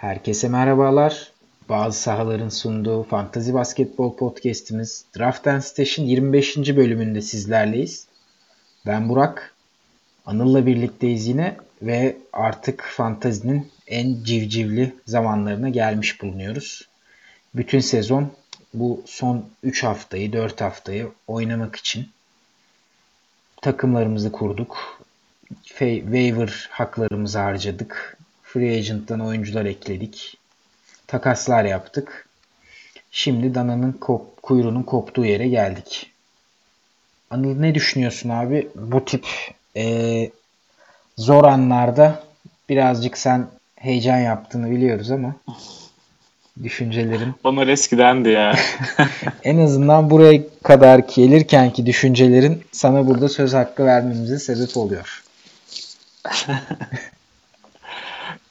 Herkese merhabalar. Bazı sahaların sunduğu Fantasy Basketbol Podcast'imiz Draft and Station 25. bölümünde sizlerleyiz. Ben Burak. Anıl'la birlikteyiz yine ve artık fantazinin en civcivli zamanlarına gelmiş bulunuyoruz. Bütün sezon bu son 3 haftayı, 4 haftayı oynamak için takımlarımızı kurduk. Waiver haklarımızı harcadık. Free Agent'tan oyuncular ekledik. Takaslar yaptık. Şimdi dananın kop, kuyruğunun koptuğu yere geldik. Anıl ne düşünüyorsun abi? Bu tip e, zor anlarda birazcık sen heyecan yaptığını biliyoruz ama düşüncelerin. Onlar eskidendi ya. en azından buraya kadar gelirken ki düşüncelerin sana burada söz hakkı vermemize sebep oluyor.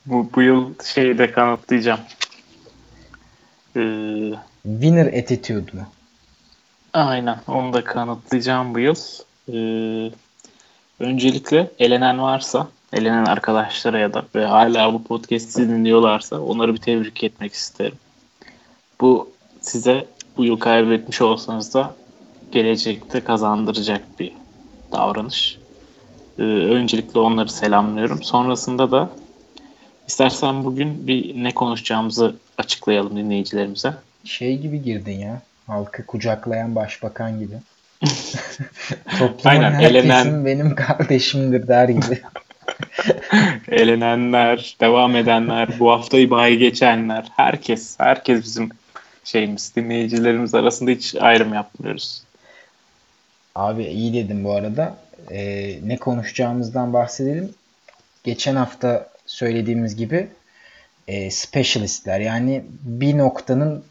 bu, bu yıl şeyi de kanıtlayacağım. Ee, Winner attitude mu? Aynen. Onu da kanıtlayacağım bu yıl. Ee, öncelikle elenen varsa, elenen arkadaşlara ya da ve hala bu podcast'i dinliyorlarsa onları bir tebrik etmek isterim. Bu size bu yıl kaybetmiş olsanız da gelecekte kazandıracak bir davranış. Ee, öncelikle onları selamlıyorum. Sonrasında da istersen bugün bir ne konuşacağımızı açıklayalım dinleyicilerimize. Şey gibi girdin ya. Halkı kucaklayan başbakan gibi. Toplumun Aynen, herkesin elenen... benim kardeşimdir der gibi. Elenenler, devam edenler, bu haftayı bayi geçenler, herkes, herkes bizim şeyimiz, dinleyicilerimiz arasında hiç ayrım yapmıyoruz. Abi iyi dedim bu arada. Ee, ne konuşacağımızdan bahsedelim. Geçen hafta söylediğimiz gibi e, specialistler yani bir noktanın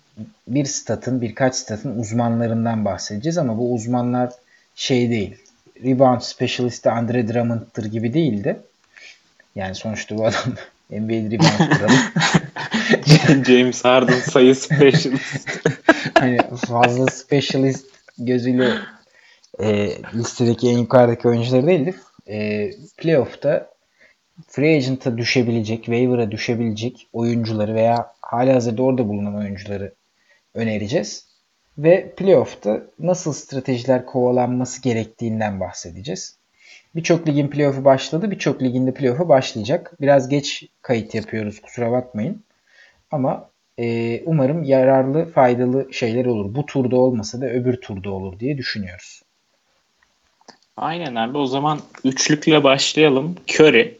bir statın birkaç statın uzmanlarından bahsedeceğiz ama bu uzmanlar şey değil. Rebound specialist'i Andre Drummond'dır gibi değildi. Yani sonuçta bu adam NBA rebound kralı. James Harden sayı specialist. hani fazla specialist gözüyle e, listedeki en yukarıdaki oyuncuları değildi. E, playoff'ta free agent'a düşebilecek, waiver'a düşebilecek oyuncuları veya hali hazırda orada bulunan oyuncuları önereceğiz. Ve playoff'ta nasıl stratejiler kovalanması gerektiğinden bahsedeceğiz. Birçok ligin playoff'u başladı. Birçok liginde playoff'u başlayacak. Biraz geç kayıt yapıyoruz kusura bakmayın. Ama e, umarım yararlı, faydalı şeyler olur. Bu turda olmasa da öbür turda olur diye düşünüyoruz. Aynen abi. O zaman üçlükle başlayalım. Curry.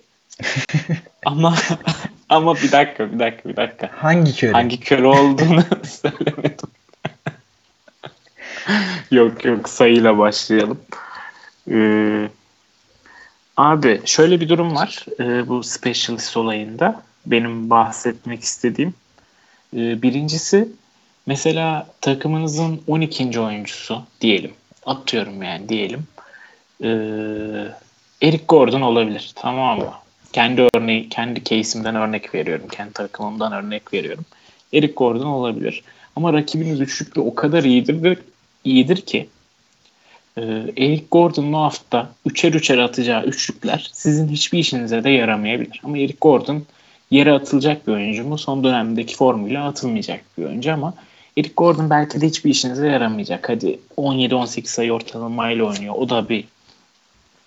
Ama ama bir dakika, bir dakika, bir dakika. Hangi Curry? Hangi Curry olduğunu söylemedim. yok yok sayıyla başlayalım. Ee, abi şöyle bir durum var ee, bu specialist olayında. Benim bahsetmek istediğim. Ee, birincisi mesela takımınızın 12. oyuncusu diyelim. Atıyorum yani diyelim. Ee, Eric Gordon olabilir. Tamam mı? Kendi örneği, kendi case'imden örnek veriyorum. Kendi takımımdan örnek veriyorum. Eric Gordon olabilir. Ama rakibiniz üçlükle o kadar iyidir, iyidir ki e, Eric Gordon'un o hafta üçer üçer atacağı üçlükler sizin hiçbir işinize de yaramayabilir. Ama Eric Gordon yere atılacak bir oyuncu mu? Son dönemdeki formuyla atılmayacak bir oyuncu ama Eric Gordon belki de hiçbir işinize yaramayacak. Hadi 17-18 sayı ortalamayla oynuyor. O da bir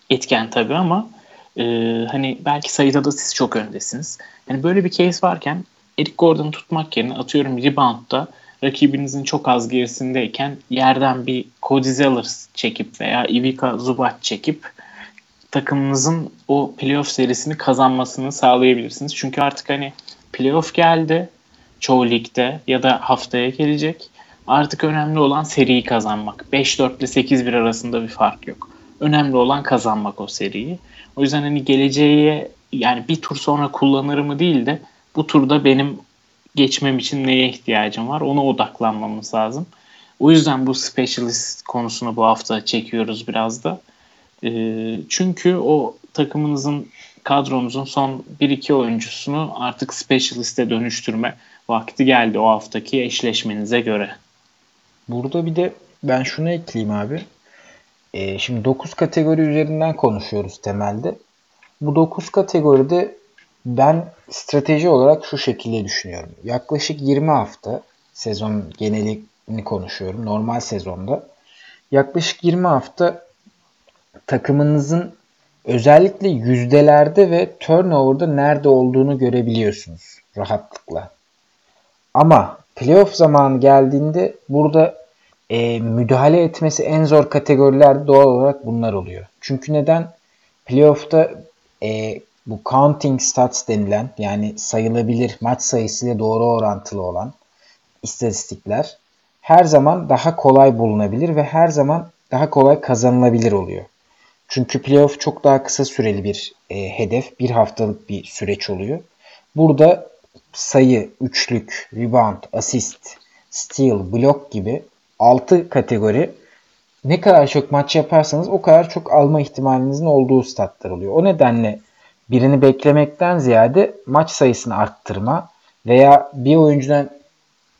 etken tabii ama e, hani belki sayıda da siz çok öndesiniz. Yani böyle bir case varken Eric Gordon'u tutmak yerine atıyorum reboundda rakibinizin çok az gerisindeyken yerden bir Cody Zeller çekip veya Ivica Zubac çekip takımınızın o playoff serisini kazanmasını sağlayabilirsiniz. Çünkü artık hani playoff geldi çoğu ligde ya da haftaya gelecek. Artık önemli olan seriyi kazanmak. 5-4 ile 8-1 arasında bir fark yok. Önemli olan kazanmak o seriyi. O yüzden hani geleceğe yani bir tur sonra kullanır mı değil de bu turda benim geçmem için neye ihtiyacım var ona odaklanmamız lazım. O yüzden bu specialist konusunu bu hafta çekiyoruz biraz da. E, çünkü o takımınızın kadronuzun son 1-2 oyuncusunu artık specialist'e dönüştürme vakti geldi o haftaki eşleşmenize göre. Burada bir de ben şunu ekleyeyim abi. E, şimdi 9 kategori üzerinden konuşuyoruz temelde. Bu 9 kategoride ben strateji olarak şu şekilde düşünüyorum. Yaklaşık 20 hafta sezon genelini konuşuyorum. Normal sezonda. Yaklaşık 20 hafta takımınızın özellikle yüzdelerde ve turnover'da nerede olduğunu görebiliyorsunuz rahatlıkla. Ama playoff zamanı geldiğinde burada e, müdahale etmesi en zor kategorilerde doğal olarak bunlar oluyor. Çünkü neden? Playoff'ta e, bu counting stats denilen yani sayılabilir maç sayısıyla doğru orantılı olan istatistikler her zaman daha kolay bulunabilir ve her zaman daha kolay kazanılabilir oluyor. Çünkü playoff çok daha kısa süreli bir e, hedef. Bir haftalık bir süreç oluyor. Burada sayı, üçlük, rebound, asist, steal, blok gibi 6 kategori ne kadar çok maç yaparsanız o kadar çok alma ihtimalinizin olduğu statlar oluyor. O nedenle birini beklemekten ziyade maç sayısını arttırma veya bir oyuncudan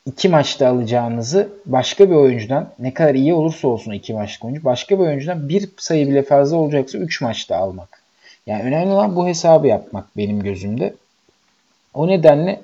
iki maçta alacağınızı başka bir oyuncudan ne kadar iyi olursa olsun iki maçlık oyuncu başka bir oyuncudan bir sayı bile fazla olacaksa üç maçta almak. Yani önemli olan bu hesabı yapmak benim gözümde. O nedenle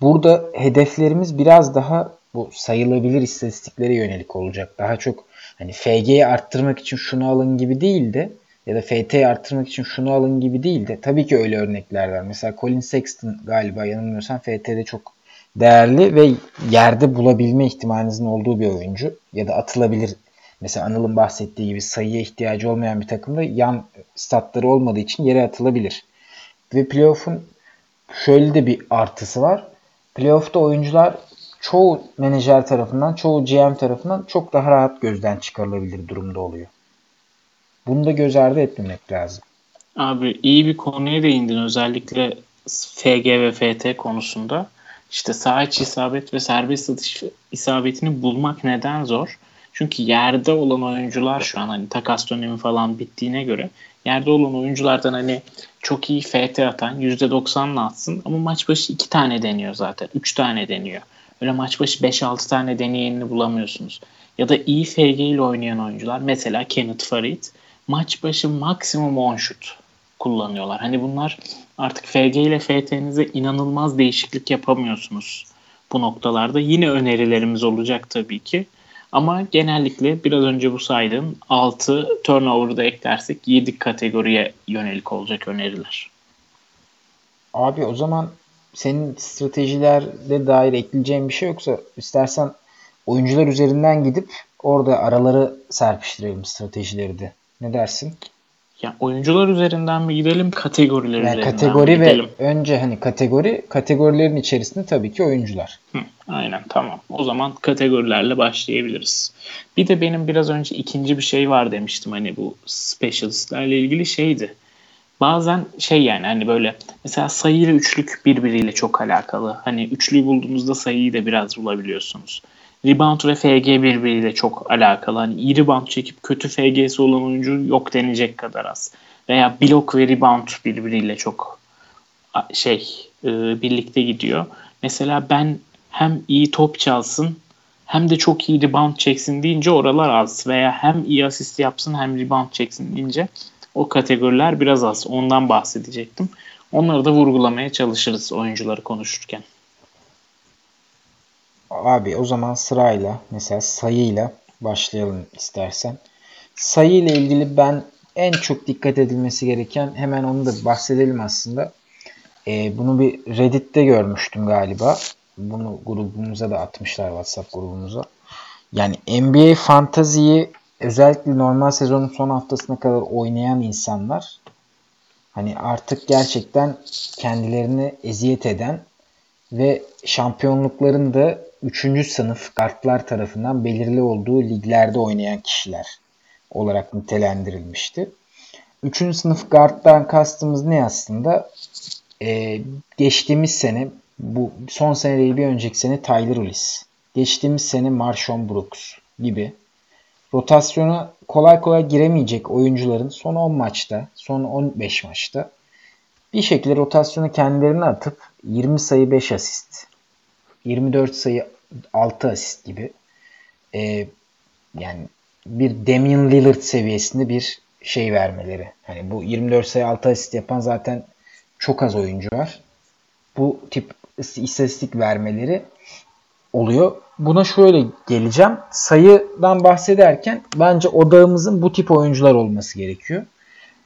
burada hedeflerimiz biraz daha bu sayılabilir istatistiklere yönelik olacak. Daha çok hani FG'yi arttırmak için şunu alın gibi değil de ya da FT'yi arttırmak için şunu alın gibi değil de tabii ki öyle örnekler var. Mesela Colin Sexton galiba yanılmıyorsam FT'de çok değerli ve yerde bulabilme ihtimalinizin olduğu bir oyuncu ya da atılabilir mesela Anıl'ın bahsettiği gibi sayıya ihtiyacı olmayan bir takımda yan statları olmadığı için yere atılabilir. Ve playoff'un şöyle de bir artısı var. Playoff'ta oyuncular çoğu menajer tarafından, çoğu GM tarafından çok daha rahat gözden çıkarılabilir durumda oluyor. Bunu da göz ardı etmemek lazım. Abi iyi bir konuya değindin özellikle FG ve FT konusunda. İşte sağ iç isabet ve serbest atış isabetini bulmak neden zor? Çünkü yerde olan oyuncular şu an hani takas dönemi falan bittiğine göre yerde olan oyunculardan hani çok iyi FT atan %90'la atsın ama maç başı 2 tane deniyor zaten. 3 tane deniyor. Öyle maç başı 5-6 tane deneyenini bulamıyorsunuz. Ya da iyi FG ile oynayan oyuncular mesela Kenneth Farid maç başı maksimum 10 şut kullanıyorlar. Hani bunlar artık FG ile FT'nize inanılmaz değişiklik yapamıyorsunuz bu noktalarda. Yine önerilerimiz olacak tabii ki. Ama genellikle biraz önce bu saydığım 6 turnover'da eklersek 7 kategoriye yönelik olacak öneriler. Abi o zaman senin stratejilerde dair ekleyeceğin bir şey yoksa istersen oyuncular üzerinden gidip orada araları serpiştirelim stratejileri de. Ne dersin? Ya oyuncular üzerinden mi gidelim, kategoriler yani üzerinden kategori mi gidelim? ve önce hani kategori, kategorilerin içerisinde tabii ki oyuncular. Hı, aynen tamam. O zaman kategorilerle başlayabiliriz. Bir de benim biraz önce ikinci bir şey var demiştim hani bu specialistlerle ilgili şeydi. Bazen şey yani hani böyle mesela sayı ile üçlük birbiriyle çok alakalı. Hani üçlüyü bulduğunuzda sayıyı da biraz bulabiliyorsunuz. Rebound ve FG birbiriyle çok alakalı. Hani iyi rebound çekip kötü FG'si olan oyuncu yok denecek kadar az. Veya blok ve rebound birbiriyle çok şey e, birlikte gidiyor. Mesela ben hem iyi top çalsın hem de çok iyi rebound çeksin deyince oralar az. Veya hem iyi asist yapsın hem rebound çeksin deyince o kategoriler biraz az. Ondan bahsedecektim. Onları da vurgulamaya çalışırız oyuncuları konuşurken. Abi o zaman sırayla mesela sayıyla başlayalım istersen. Sayı ile ilgili ben en çok dikkat edilmesi gereken hemen onu da bahsedelim aslında. Ee, bunu bir Reddit'te görmüştüm galiba. Bunu grubumuza da atmışlar WhatsApp grubumuza. Yani NBA fantaziyi özellikle normal sezonun son haftasına kadar oynayan insanlar hani artık gerçekten kendilerini eziyet eden ve şampiyonlukların da 3. sınıf kartlar tarafından belirli olduğu liglerde oynayan kişiler olarak nitelendirilmişti. 3. sınıf guard'dan kastımız ne aslında? Ee, geçtiğimiz sene bu son sene değil bir önceki sene Tyler Ulis. Geçtiğimiz sene Marshawn Brooks gibi rotasyona kolay kolay giremeyecek oyuncuların son 10 maçta, son 15 maçta bir şekilde rotasyona kendilerini atıp 20 sayı 5 asist, 24 sayı 6 asist gibi e, yani bir Damian Lillard seviyesinde bir şey vermeleri. Hani bu 24 sayı 6 asist yapan zaten çok az oyuncu var. Bu tip istatistik vermeleri oluyor. Buna şöyle geleceğim. Sayıdan bahsederken bence odağımızın bu tip oyuncular olması gerekiyor.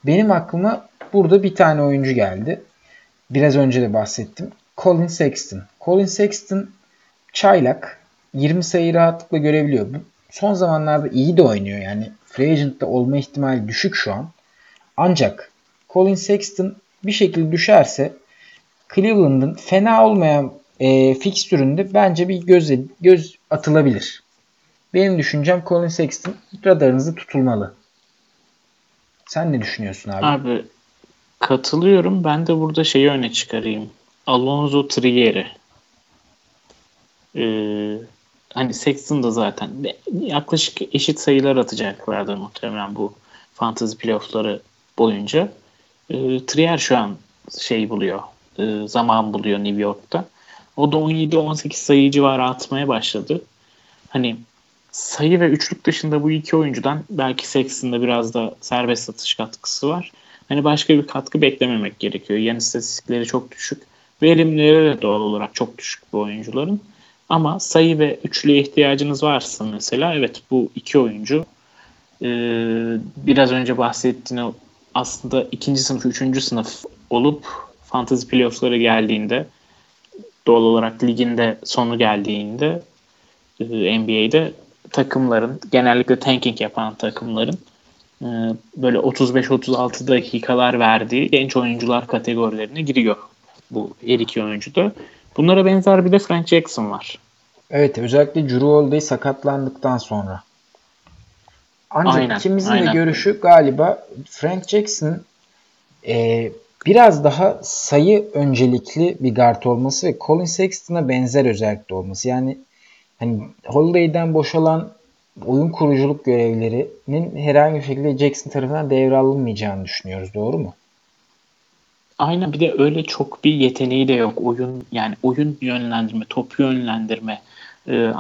Benim aklıma burada bir tane oyuncu geldi. Biraz önce de bahsettim. Colin Sexton. Colin Sexton çaylak. 20 sayı rahatlıkla görebiliyor. Son zamanlarda iyi de oynuyor. Yani free agent'ta olma ihtimali düşük şu an. Ancak Colin Sexton bir şekilde düşerse Cleveland'ın fena olmayan e, fikstüründe bence bir göz, göz atılabilir. Benim düşüncem Colin Sexton radarınızda tutulmalı. Sen ne düşünüyorsun abi? Abi katılıyorum. Ben de burada şeyi öne çıkarayım. Alonzo Trieri. Ee, hani Sexton da zaten yaklaşık eşit sayılar atacaklardı muhtemelen bu fantasy playoffları boyunca. Ee, Trier şu an şey buluyor. E, zaman buluyor New York'ta. O da 17-18 sayı civarı atmaya başladı. Hani sayı ve üçlük dışında bu iki oyuncudan belki Sexton'da biraz da serbest atış katkısı var. Hani başka bir katkı beklememek gerekiyor. Yani istatistikleri çok düşük. Verimleri de doğal olarak çok düşük bu oyuncuların. Ama sayı ve üçlüye ihtiyacınız varsa mesela evet bu iki oyuncu e, biraz önce bahsettiğin aslında ikinci sınıf, üçüncü sınıf olup fantasy playoff'lara geldiğinde doğal olarak liginde sonu geldiğinde e, NBA'de takımların genellikle tanking yapan takımların e, böyle 35-36 dakikalar verdiği genç oyuncular kategorilerine giriyor bu her iki oyuncu da. Bunlara benzer bir de Frank Jackson var. Evet özellikle Drew Holiday sakatlandıktan sonra. Ancak aynen, ikimizin aynen. de görüşü galiba Frank Jackson e, biraz daha sayı öncelikli bir guard olması ve Colin Sexton'a benzer özellikle olması. Yani hani Holiday'den boşalan oyun kuruculuk görevlerinin herhangi bir şekilde Jackson tarafından devralınmayacağını düşünüyoruz. Doğru mu? Aynen bir de öyle çok bir yeteneği de yok. Oyun yani oyun yönlendirme, top yönlendirme, e,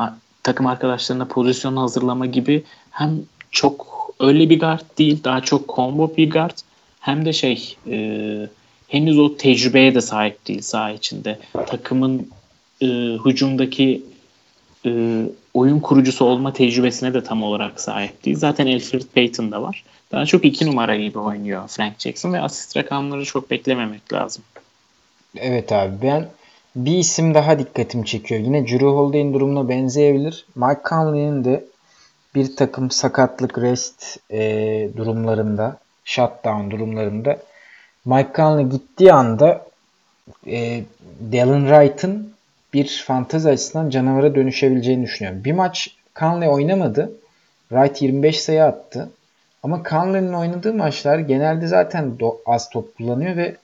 takım arkadaşlarına pozisyon hazırlama gibi hem çok öyle bir guard değil, daha çok combo bir guard hem de şey e, henüz o tecrübeye de sahip değil saha içinde. Takımın e, hücumdaki e, oyun kurucusu olma tecrübesine de tam olarak sahip değil. Zaten Alfred Payton da var. Daha çok iki numara gibi oynuyor Frank Jackson ve asist rakamları çok beklememek lazım. Evet abi ben bir isim daha dikkatimi çekiyor. Yine Drew Holiday'in durumuna benzeyebilir. Mike Conley'nin de bir takım sakatlık rest e, durumlarında shutdown durumlarında Mike Conley gittiği anda e, Dallin Wright'ın bir fantezi açısından canavara dönüşebileceğini düşünüyorum. Bir maç Conley oynamadı. Wright 25 sayı attı. Ama Conley'nin oynadığı maçlar genelde zaten az top kullanıyor ve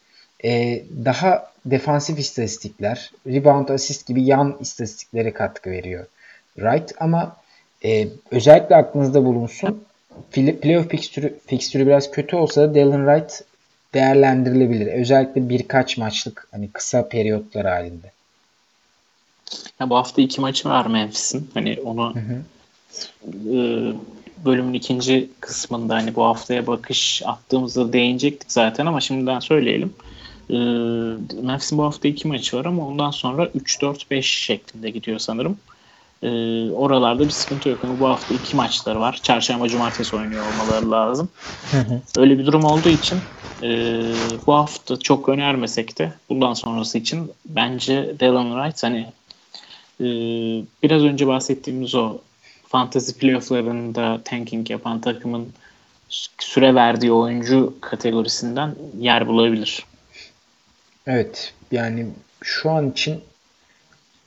e, daha defansif istatistikler, rebound, assist gibi yan istatistiklere katkı veriyor. Wright ama e, özellikle aklınızda bulunsun playoff fikstürü, fikstürü biraz kötü olsa da Dallin Wright değerlendirilebilir. Özellikle birkaç maçlık hani kısa periyotlar halinde. Ya bu hafta iki maçı var Memphis'in. Hani onu hı hı. E, bölümün ikinci kısmında hani bu haftaya bakış attığımızda değinecektik zaten ama şimdiden söyleyelim. E, Memphis'in bu hafta iki maçı var ama ondan sonra 3-4-5 şeklinde gidiyor sanırım. E, oralarda bir sıkıntı yok. Ama bu hafta iki maçları var. Çarşamba, cumartesi oynuyor olmaları lazım. Öyle bir durum olduğu için e, bu hafta çok önermesek de bundan sonrası için bence Dylan Wright hani e, biraz önce bahsettiğimiz o fantasy playofflarında tanking yapan takımın süre verdiği oyuncu kategorisinden yer bulabilir. Evet yani şu an için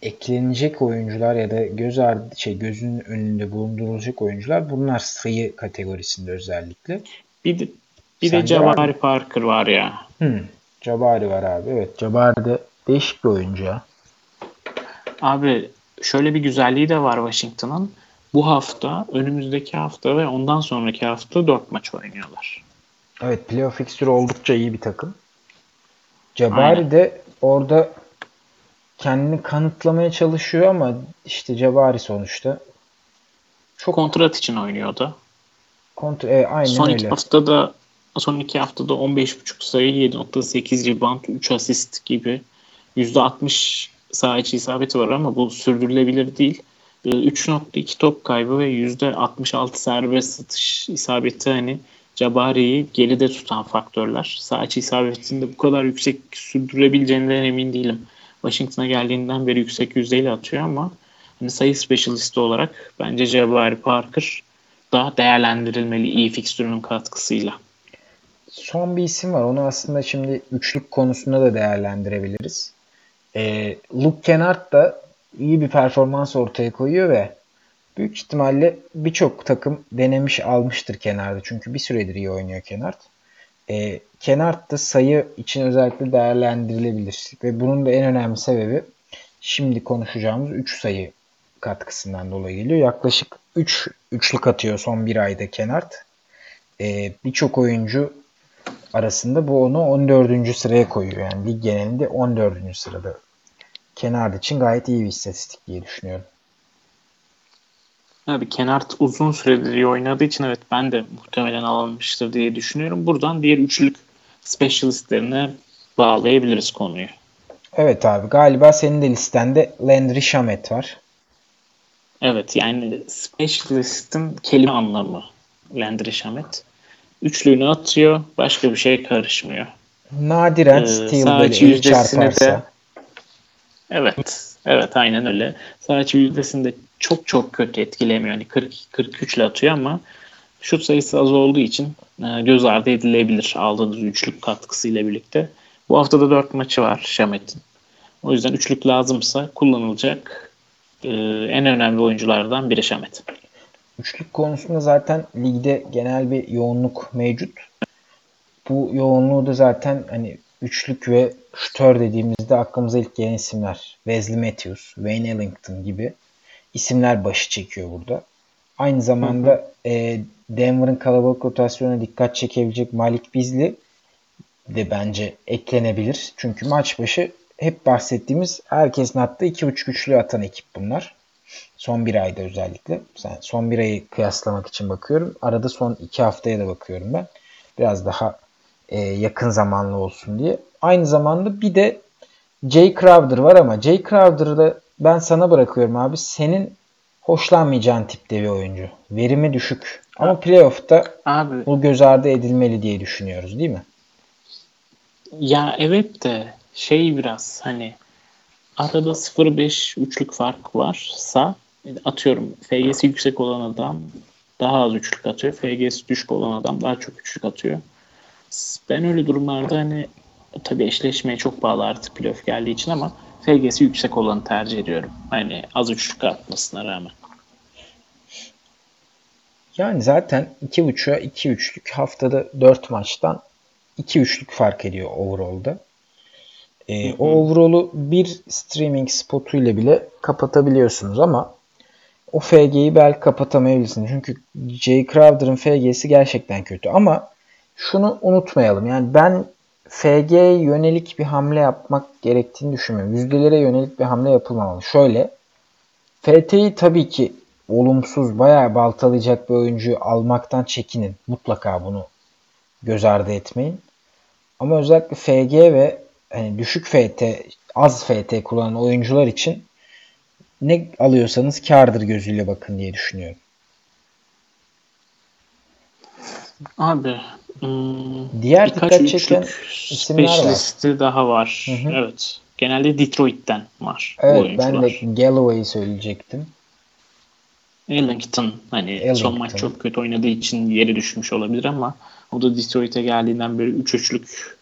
eklenecek oyuncular ya da göz ardı şey gözünün önünde bulundurulacak oyuncular bunlar sayı kategorisinde özellikle. Bir de, bir de Jabari Parker var ya. Hmm, Jabari var abi. Evet Jabari de değişik bir oyuncu ya. Abi şöyle bir güzelliği de var Washington'ın. Bu hafta, önümüzdeki hafta ve ondan sonraki hafta dört maç oynuyorlar. Evet playoff fixture oldukça iyi bir takım. Jabari Aynen. de orada kendini kanıtlamaya çalışıyor ama işte Jabari sonuçta. Çok kontrat için oynuyordu. Kont e, aynen Son öyle. iki haftada son iki haftada 15.5 sayı, 7.8 rebound, 3 asist gibi %60 saha içi isabeti var ama bu sürdürülebilir değil. 3.2 ee, top kaybı ve %66 serbest satış isabeti hani Cabari'yi geride tutan faktörler. Saha içi isabetinde bu kadar yüksek sürdürebileceğinden emin değilim. Washington'a geldiğinden beri yüksek yüzdeyle atıyor ama hani sayı specialisti olarak bence Jabari Parker daha değerlendirilmeli iyi fikstürünün katkısıyla. Son bir isim var. Onu aslında şimdi üçlük konusunda da değerlendirebiliriz. Ee, Luke Kennard da iyi bir performans ortaya koyuyor ve büyük ihtimalle birçok takım denemiş almıştır kenarda. Çünkü bir süredir iyi oynuyor Kenard. E, Kenard da sayı için özellikle değerlendirilebilir. Ve bunun da en önemli sebebi şimdi konuşacağımız 3 sayı katkısından dolayı geliyor. Yaklaşık 3 üçlük atıyor son bir ayda Kenard. E, Birçok oyuncu arasında bu onu 14. sıraya koyuyor. Yani lig genelinde 14. sırada. Kenard için gayet iyi bir istatistik diye düşünüyorum. Abi Kenard uzun süredir iyi oynadığı için evet ben de muhtemelen alınmıştır diye düşünüyorum. Buradan diğer üçlük specialistlerine bağlayabiliriz konuyu. Evet abi galiba senin de listende Landry Shamet var. Evet yani specialist'in kelime anlamı Landry Shamet. Üçlüğünü atıyor başka bir şey karışmıyor. Nadiren ee, steal böyle çarparsa. De, evet. Evet aynen öyle. Sadece yüzdesinde çok çok kötü etkilemiyor. Yani 40 43 ile atıyor ama şut sayısı az olduğu için e, göz ardı edilebilir aldığınız üçlük katkısıyla birlikte. Bu hafta da 4 maçı var Şamet'in. O yüzden üçlük lazımsa kullanılacak e, en önemli oyunculardan biri Şamet. Üçlük konusunda zaten ligde genel bir yoğunluk mevcut. Bu yoğunluğu da zaten hani üçlük ve şutör dediğimizde aklımıza ilk gelen isimler. Wesley Matthews, Wayne Ellington gibi isimler başı çekiyor burada. Aynı zamanda e, Denver'ın kalabalık rotasyona dikkat çekebilecek Malik Bizli de bence eklenebilir. Çünkü maç başı hep bahsettiğimiz herkesin attığı 2.5 üçlü atan ekip bunlar. Son bir ayda özellikle. Yani son bir ayı kıyaslamak için bakıyorum. Arada son iki haftaya da bakıyorum ben. Biraz daha e, yakın zamanlı olsun diye. Aynı zamanda bir de Jay Crowder var ama Jay Crowder'ı ben sana bırakıyorum abi. Senin hoşlanmayacağın tipte bir oyuncu. Verimi düşük. Ama playoff'ta abi, bu göz ardı edilmeli diye düşünüyoruz değil mi? Ya evet de şey biraz hani arada 0-5 üçlük fark varsa atıyorum FG'si yüksek olan adam daha az üçlük atıyor. FG'si düşük olan adam daha çok üçlük atıyor. Ben öyle durumlarda hani tabii eşleşmeye çok bağlı artık playoff geldiği için ama FG'si yüksek olanı tercih ediyorum. Hani az üçlük atmasına rağmen. Yani zaten 2.5'a 2 üçlük haftada 4 maçtan 2 üçlük fark ediyor overall'da. Ee, o overall'u bir streaming spotuyla bile kapatabiliyorsunuz ama o FG'yi belki kapatamayabilirsiniz. Çünkü Jay Crowder'ın FG'si gerçekten kötü ama şunu unutmayalım. Yani ben FG'ye yönelik bir hamle yapmak gerektiğini düşünmüyorum. Yüzdelere yönelik bir hamle yapılmamalı. Şöyle FT'yi tabii ki olumsuz, bayağı baltalayacak bir oyuncuyu almaktan çekinin. Mutlaka bunu göz ardı etmeyin. Ama özellikle FG ve hani düşük FT, az FT kullanan oyuncular için ne alıyorsanız kardır gözüyle bakın diye düşünüyorum. Abi Hmm, Diğer dikkat çeken isimler var. daha var. Hı hı. Evet. Genelde Detroit'ten var Evet ben de Galloway'i söyleyecektim. Ellington hani Ellington. son maç çok kötü oynadığı için yeri düşmüş olabilir ama o da Detroit'e geldiğinden beri 3 üç üçlük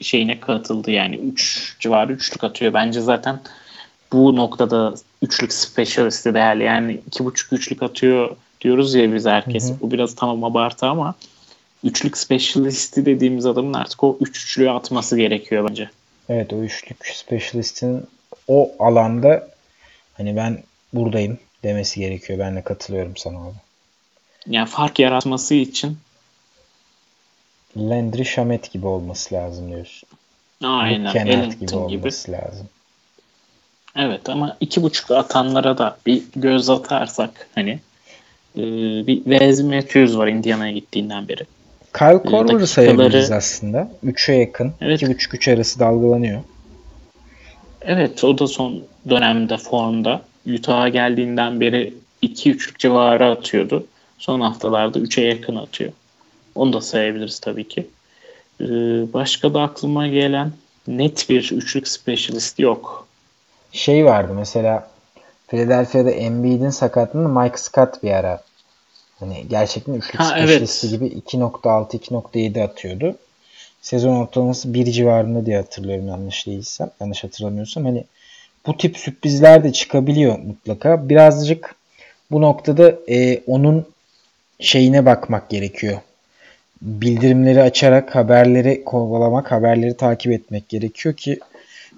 şeyine katıldı yani 3 üç civarı üçlük atıyor. Bence zaten bu noktada üçlük specialist'i değerli. Yani iki buçuk üçlük atıyor diyoruz ya biz herkes. Hı hı. Bu biraz tamam abartı ama üçlük specialist'i dediğimiz adamın artık o üç üçlüğü atması gerekiyor bence. Evet o üçlük specialist'in o alanda hani ben buradayım demesi gerekiyor. Ben de katılıyorum sana abi. Yani fark yaratması için Landry Shamet gibi olması lazım diyorsun. Aynen. Kenneth gibi olması gibi. lazım. Evet ama iki buçuk atanlara da bir göz atarsak hani e, bir Wes Matthews var Indiana'ya gittiğinden beri. Kyle Korver'ı sayabiliriz aslında. 3'e yakın. Evet. 2.5-3 arası dalgalanıyor. Evet o da son dönemde formda. Utah'a geldiğinden beri 2-3'lük civarı atıyordu. Son haftalarda 3'e yakın atıyor. Onu da sayabiliriz tabii ki. Ee, başka da aklıma gelen net bir üçlük specialist yok. Şey vardı mesela Philadelphia'da Embiid'in sakatlığında Mike Scott bir ara hani gerçekten üçlük ha, specialisti evet. gibi 2.6-2.7 atıyordu. Sezon ortalaması 1 civarında diye hatırlıyorum yanlış değilsem. Yanlış hatırlamıyorsam. Hani bu tip sürprizler de çıkabiliyor mutlaka. Birazcık bu noktada e, onun şeyine bakmak gerekiyor. Bildirimleri açarak haberleri kovalamak, haberleri takip etmek gerekiyor ki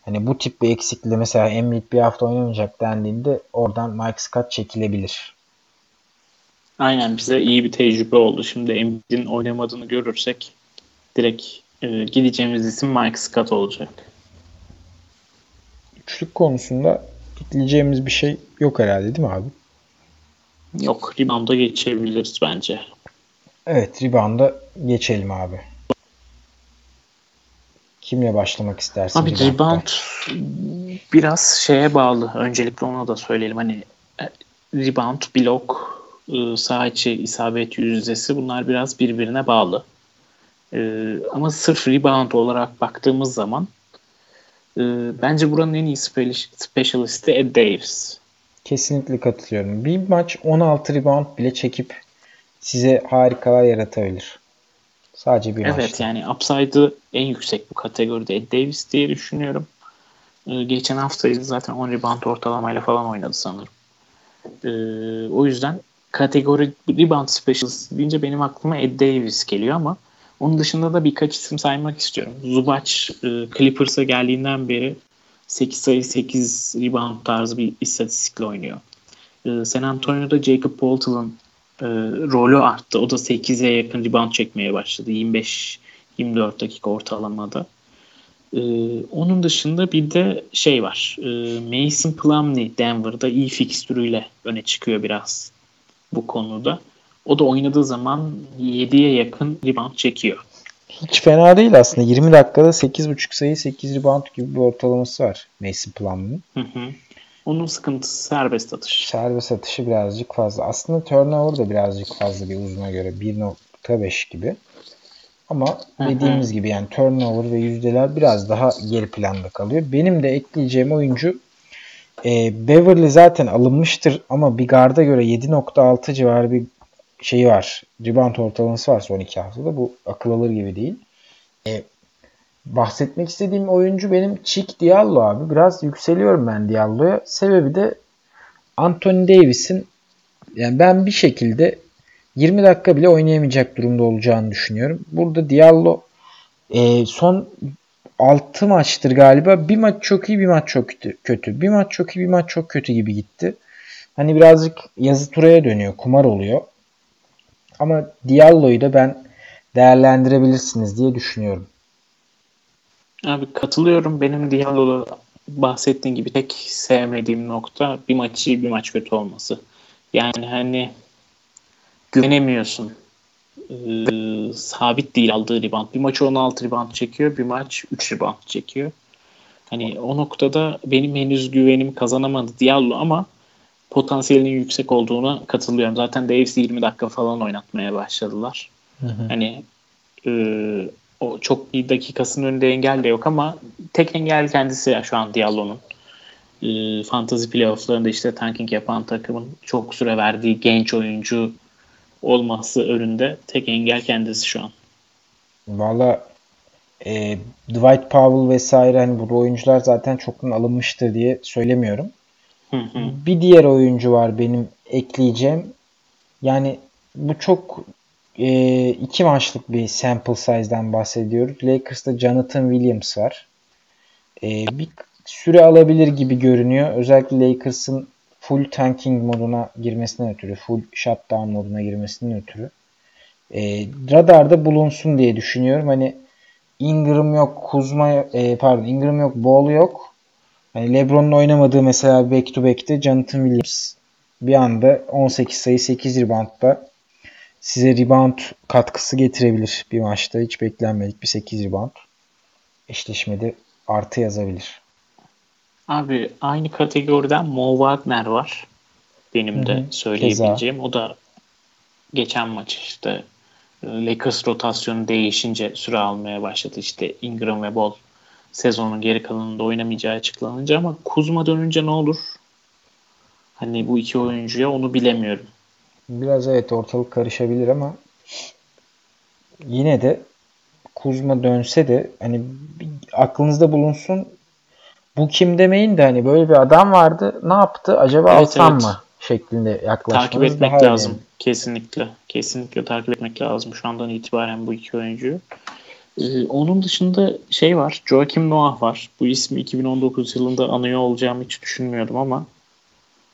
hani bu tip bir eksikliği mesela Embiid bir hafta oynamayacak dendiğinde oradan Mike Scott çekilebilir. Aynen bize iyi bir tecrübe oldu. Şimdi Embiid'in oynamadığını görürsek direkt e, gideceğimiz isim Mike Scott olacak. Üçlük konusunda ekleyeceğimiz bir şey yok herhalde değil mi abi? Yok. Rebound'a geçebiliriz bence. Evet. Rebound'a geçelim abi. Kimle başlamak istersin? Abi rebound biraz şeye bağlı. Öncelikle ona da söyleyelim. Hani e, rebound, blok, e, sağ içi isabet yüzdesi bunlar biraz birbirine bağlı. E, ama sırf rebound olarak baktığımız zaman bence buranın en iyi specialisti Ed Davis. Kesinlikle katılıyorum. Bir maç 16 rebound bile çekip size harikalar yaratabilir. Sadece bir evet, maçta. Evet yani upside'ı en yüksek bu kategoride Ed Davis diye düşünüyorum. Ee, geçen haftaydı zaten 10 rebound ortalamayla falan oynadı sanırım. Ee, o yüzden kategori rebound specialist deyince benim aklıma Ed Davis geliyor ama onun dışında da birkaç isim saymak istiyorum. Zubac e, Clippers'a geldiğinden beri 8 sayı 8 rebound tarzı bir istatistikle oynuyor. Ee, San Antonio'da Jacob Poltel'ın e, rolü arttı. O da 8'e yakın rebound çekmeye başladı. 25-24 dakika ortalamada. Onun dışında bir de şey var. E, Mason Plumlee Denver'da iyi fikstürüyle öne çıkıyor biraz bu konuda. O da oynadığı zaman 7'ye yakın rebound çekiyor. Hiç fena değil aslında. 20 dakikada 8.5 sayı 8 rebound gibi bir ortalaması var Mason Plumlee'nin. Onun sıkıntısı serbest atış. Serbest atışı birazcık fazla. Aslında turnover da birazcık fazla bir uzuna göre. 1.5 gibi. Ama dediğimiz gibi yani turnover ve yüzdeler biraz daha geri planda kalıyor. Benim de ekleyeceğim oyuncu e, Beverly zaten alınmıştır ama bir garda göre 7.6 civarı bir şeyi var. Rebound ortalaması var son iki haftada. Bu akıl alır gibi değil. E, bahsetmek istediğim oyuncu benim Chick Diallo abi. Biraz yükseliyorum ben Diallo'ya. Sebebi de Anthony Davis'in yani ben bir şekilde 20 dakika bile oynayamayacak durumda olacağını düşünüyorum. Burada Diallo e, son 6 maçtır galiba. Bir maç çok iyi, bir maç çok kötü. Bir maç çok iyi, bir maç çok kötü gibi gitti. Hani birazcık yazı turaya dönüyor, kumar oluyor. Ama Diallo'yu da ben değerlendirebilirsiniz diye düşünüyorum. Abi katılıyorum. Benim Diallo'da bahsettiğin gibi tek sevmediğim nokta bir maç iyi bir maç kötü olması. Yani hani güvenemiyorsun. Ee, sabit değil aldığı rebound. Bir maç 16 rebound çekiyor, bir maç 3 rebound çekiyor. Hani o noktada benim henüz güvenim kazanamadı Diallo ama potansiyelinin yüksek olduğuna katılıyorum. Zaten Davis'i 20 dakika falan oynatmaya başladılar. Hı hı. Hani e, o çok bir dakikasının önünde engel de yok ama tek engel kendisi ya şu an Diallo'nun. E, fantasy playofflarında işte tanking yapan takımın çok süre verdiği genç oyuncu olması önünde tek engel kendisi şu an. Valla e, Dwight Powell vesaire hani bu oyuncular zaten çoktan alınmıştır diye söylemiyorum. Bir diğer oyuncu var benim ekleyeceğim. Yani bu çok e, iki maçlık bir sample size'dan bahsediyoruz. Lakers'ta Jonathan Williams var. E, bir süre alabilir gibi görünüyor. Özellikle Lakers'ın full tanking moduna girmesinden ötürü, full shutdown moduna girmesinden ötürü. E, radarda bulunsun diye düşünüyorum. Hani Ingram yok, Kuzma e, pardon Ingram yok, Ball yok. Hani LeBron'un oynamadığı mesela back to back'te Jonathan Williams bir anda 18 sayı 8 reboundda size rebound katkısı getirebilir bir maçta. Hiç beklenmedik bir 8 rebound. Eşleşmede artı yazabilir. Abi aynı kategoriden Mo Wagner var. Benim de Hı hı. söyleyebileceğim. O da geçen maç işte Lakers rotasyonu değişince süre almaya başladı. İşte Ingram ve Ball sezonun geri kalanında oynamayacağı açıklanınca ama Kuzma dönünce ne olur? Hani bu iki oyuncuya onu bilemiyorum. Biraz evet ortalık karışabilir ama yine de Kuzma dönse de hani aklınızda bulunsun bu kim demeyin de hani böyle bir adam vardı ne yaptı acaba Evet, alsam evet. mı şeklinde yaklaşmanız Takip etmek daha lazım. Kesinlikle. Kesinlikle takip etmek lazım şu andan itibaren bu iki oyuncuyu. Ee, onun dışında şey var. Joakim Noah var. Bu ismi 2019 yılında anıyor olacağımı hiç düşünmüyordum ama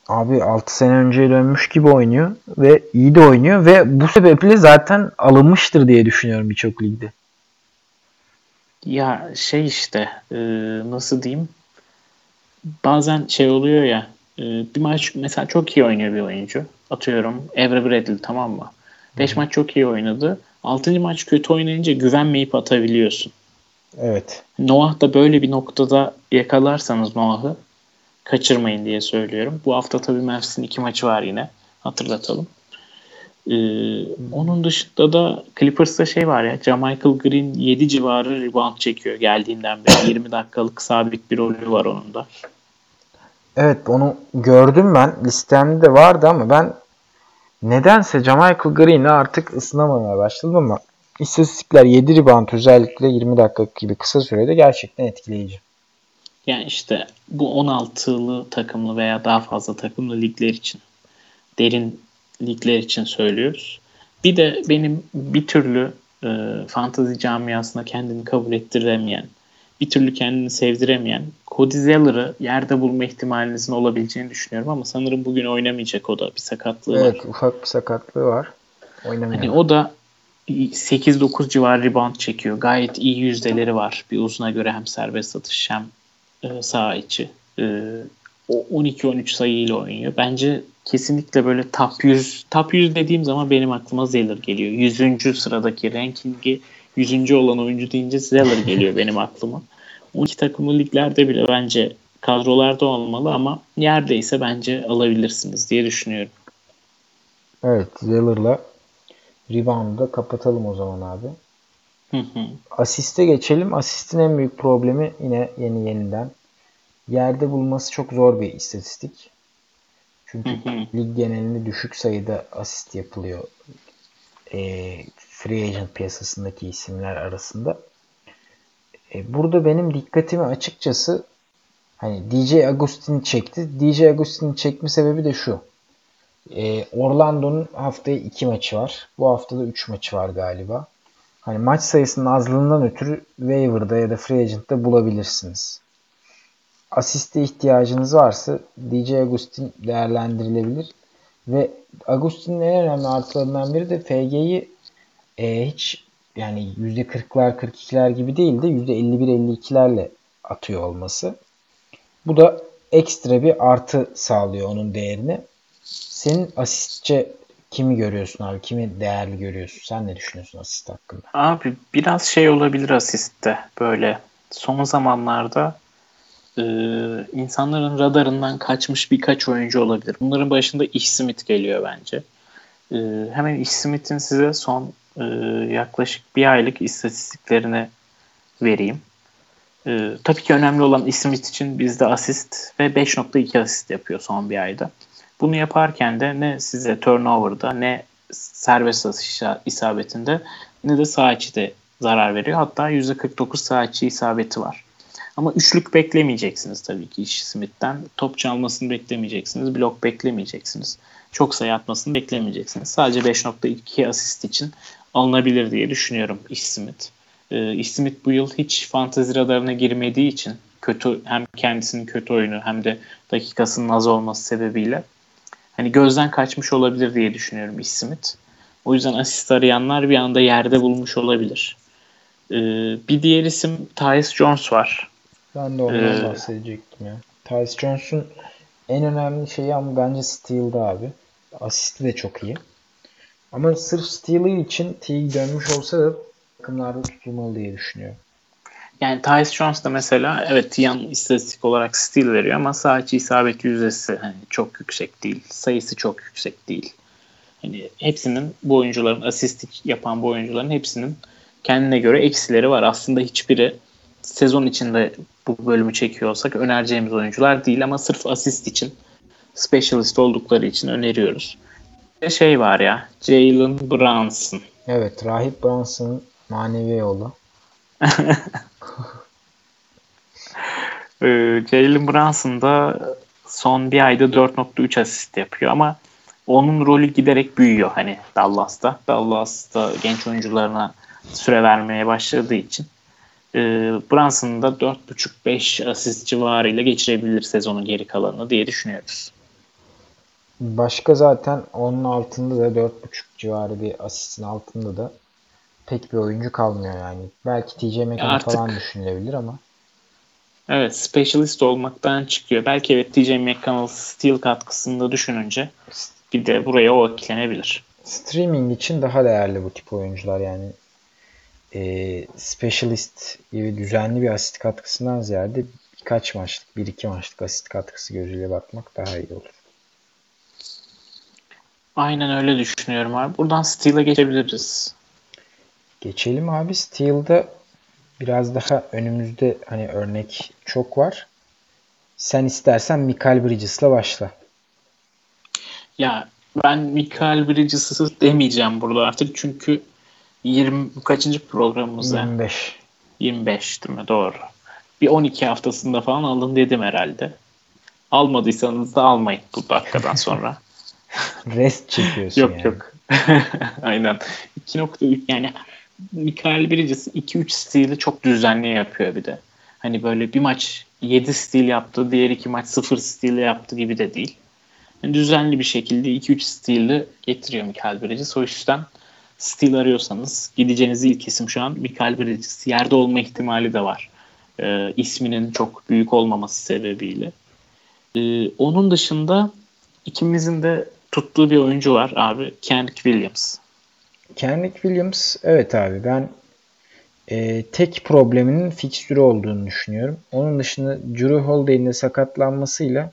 Abi 6 sene önceye dönmüş gibi oynuyor ve iyi de oynuyor ve bu sebeple zaten alınmıştır diye düşünüyorum birçok ligde. ya şey işte e, nasıl diyeyim bazen şey oluyor ya e, bir maç mesela çok iyi oynuyor bir oyuncu. Atıyorum Evra Bradley tamam mı? 5 maç çok iyi oynadı. 6. maç kötü oynayınca güvenmeyip atabiliyorsun. Evet. Noah da böyle bir noktada yakalarsanız Noah'ı kaçırmayın diye söylüyorum. Bu hafta tabii Mavs'in iki maçı var yine. Hatırlatalım. Ee, onun dışında da Clippers'ta şey var ya Jamichael Green 7 civarı rebound çekiyor geldiğinden beri. 20 dakikalık sabit bir rolü var onun da. Evet onu gördüm ben. Listemde de vardı ama ben nedense Jamichael Green'e artık ısınamamaya başladım ama istatistikler 7 rebound özellikle 20 dakika gibi kısa sürede gerçekten etkileyici. Yani işte bu 16'lı takımlı veya daha fazla takımlı ligler için derin ligler için söylüyoruz. Bir de benim bir türlü e, fantazi camiasına kendini kabul ettiremeyen, bir türlü kendini sevdiremeyen Cody Zeller'ı yerde bulma ihtimalinizin olabileceğini düşünüyorum ama sanırım bugün oynamayacak o da bir sakatlığı var. Evet ufak bir sakatlığı var. Oynamıyor. Hani o da 8-9 civarı rebound çekiyor. Gayet iyi yüzdeleri var. Bir uzuna göre hem serbest atış hem e, sağ içi. E, o 12-13 sayıyla oynuyor. Bence kesinlikle böyle top 100 top 100 dediğim zaman benim aklıma Zeller geliyor. 100. sıradaki rankingi 100. olan oyuncu deyince Zeller geliyor benim aklıma. 12 takımlı liglerde bile bence kadrolarda olmalı ama yerdeyse bence alabilirsiniz diye düşünüyorum. Evet Zeller'la rebound'u da kapatalım o zaman abi. Hı hı. Asiste geçelim. Asistin en büyük problemi yine yeni yeniden yerde bulması çok zor bir istatistik. Çünkü hı. lig genelinde düşük sayıda asist yapılıyor. E, free agent piyasasındaki isimler arasında. E, burada benim dikkatimi açıkçası hani DJ Agustin çekti. DJ Agustin'in çekme sebebi de şu. E, Orlando'nun haftaya iki maçı var. Bu haftada üç maçı var galiba. Hani maç sayısının azlığından ötürü waiver'da ya da free agent'ta bulabilirsiniz. Asiste ihtiyacınız varsa DJ Agustin değerlendirilebilir. Ve Agustin'in en önemli artılarından biri de FG'yi e, hiç yani %40'lar 42'ler gibi değil de %51-52'lerle atıyor olması. Bu da ekstra bir artı sağlıyor onun değerini. Senin asistçe kimi görüyorsun abi? Kimi değerli görüyorsun? Sen ne düşünüyorsun asist hakkında? Abi biraz şey olabilir asistte böyle son zamanlarda e, insanların radarından kaçmış birkaç oyuncu olabilir. Bunların başında Ish Smith geliyor bence. E, hemen Ish Smith'in size son e, yaklaşık bir aylık istatistiklerini vereyim. E, tabii ki önemli olan Ish Smith için bizde asist ve 5.2 asist yapıyor son bir ayda. Bunu yaparken de ne size turnover'da ne serbest atış isabetinde ne de sağ içi zarar veriyor. Hatta %49 sağ içi isabeti var. Ama üçlük beklemeyeceksiniz tabii ki iş Smith'ten. Top çalmasını beklemeyeceksiniz. Blok beklemeyeceksiniz. Çok sayı atmasını beklemeyeceksiniz. Sadece 5.2 asist için alınabilir diye düşünüyorum iş Smith. Ee, iş Smith bu yıl hiç fantezi radarına girmediği için kötü hem kendisinin kötü oyunu hem de dakikasının az olması sebebiyle hani gözden kaçmış olabilir diye düşünüyorum iş Smith. O yüzden asist arayanlar bir anda yerde bulmuş olabilir. Ee, bir diğer isim Tyus Jones var. Ben de ondan Ee, bahsedecektim ya. Tyus Jones'un en önemli şeyi ama bence steal'da abi. Asisti de çok iyi. Ama sırf Steel'ı için Teague dönmüş olsa da takımlarda tutulmalı diye düşünüyorum. Yani Tyus Jones da mesela evet Tiyan istatistik olarak steal veriyor ama sadece isabet yüzdesi hani çok yüksek değil. Sayısı çok yüksek değil. Hani hepsinin bu oyuncuların asist yapan bu oyuncuların hepsinin kendine göre eksileri var. Aslında hiçbiri sezon içinde bu bölümü çekiyorsak önereceğimiz oyuncular değil ama sırf asist için specialist oldukları için öneriyoruz. Bir şey var ya Jalen Brunson. Evet Rahip Brunson'ın manevi yolu. Ee, Jalen Brunson da son bir ayda 4.3 asist yapıyor ama onun rolü giderek büyüyor hani Dallas'ta. Dallas'ta genç oyuncularına süre vermeye başladığı için e, Brunson'ı da 4.5-5 asist civarıyla geçirebilir sezonun geri kalanını diye düşünüyoruz. Başka zaten onun altında da 4.5 civarı bir asistin altında da pek bir oyuncu kalmıyor yani. Belki TJ McConnell falan düşünülebilir ama. Evet, specialist olmaktan çıkıyor. Belki evet TJ McConnell steal katkısında düşününce bir de buraya o eklenebilir. Streaming için daha değerli bu tip oyuncular yani. E, specialist gibi düzenli bir asist katkısından ziyade birkaç maçlık, bir iki maçlık asist katkısı gözüyle bakmak daha iyi olur. Aynen öyle düşünüyorum abi. Buradan Steel'e geçebiliriz. Geçelim abi. Steel'da biraz daha önümüzde hani örnek çok var. Sen istersen Michael Bridges'la başla. Ya ben Michael Bridges'ı demeyeceğim burada artık çünkü 20 kaçıncı programımız 25. 25 değil mi? Doğru. Bir 12 haftasında falan alın dedim herhalde. Almadıysanız da almayın bu dakikadan sonra. Rest çekiyorsun yok yani. yok. Aynen. 2.3 yani Mikael Bridges 2-3 stili çok düzenli yapıyor bir de. Hani böyle bir maç 7 stil yaptı, diğer iki maç 0 stil yaptı gibi de değil. Yani düzenli bir şekilde 2-3 stili getiriyor Mikael Bridges. O yüzden stil arıyorsanız gideceğiniz ilk isim şu an Mikael Bridges. Yerde olma ihtimali de var. Ee, isminin çok büyük olmaması sebebiyle. Ee, onun dışında ikimizin de tuttuğu bir oyuncu var abi. Kendrick Williams. Kendrick Williams evet abi ben e, tek probleminin fikstürü olduğunu düşünüyorum. Onun dışında Drew Holiday'in de sakatlanmasıyla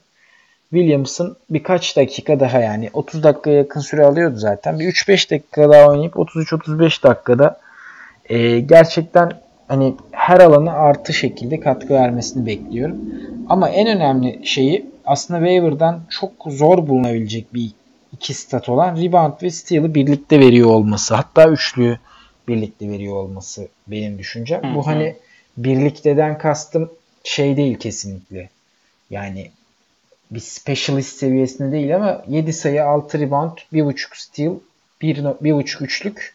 Williams'ın birkaç dakika daha yani 30 dakikaya yakın süre alıyordu zaten. Bir 3-5 dakika daha oynayıp 33-35 dakikada e, gerçekten hani her alana artı şekilde katkı vermesini bekliyorum. Ama en önemli şeyi aslında waiver'dan çok zor bulunabilecek bir iki stat olan rebound ve steal'ı birlikte veriyor olması. Hatta üçlüyü birlikte veriyor olması benim düşüncem. Hı-hı. Bu hani birlikteden kastım şey değil kesinlikle. Yani bir specialist seviyesinde değil ama 7 sayı 6 rebound 1.5 steal 1.5 üçlük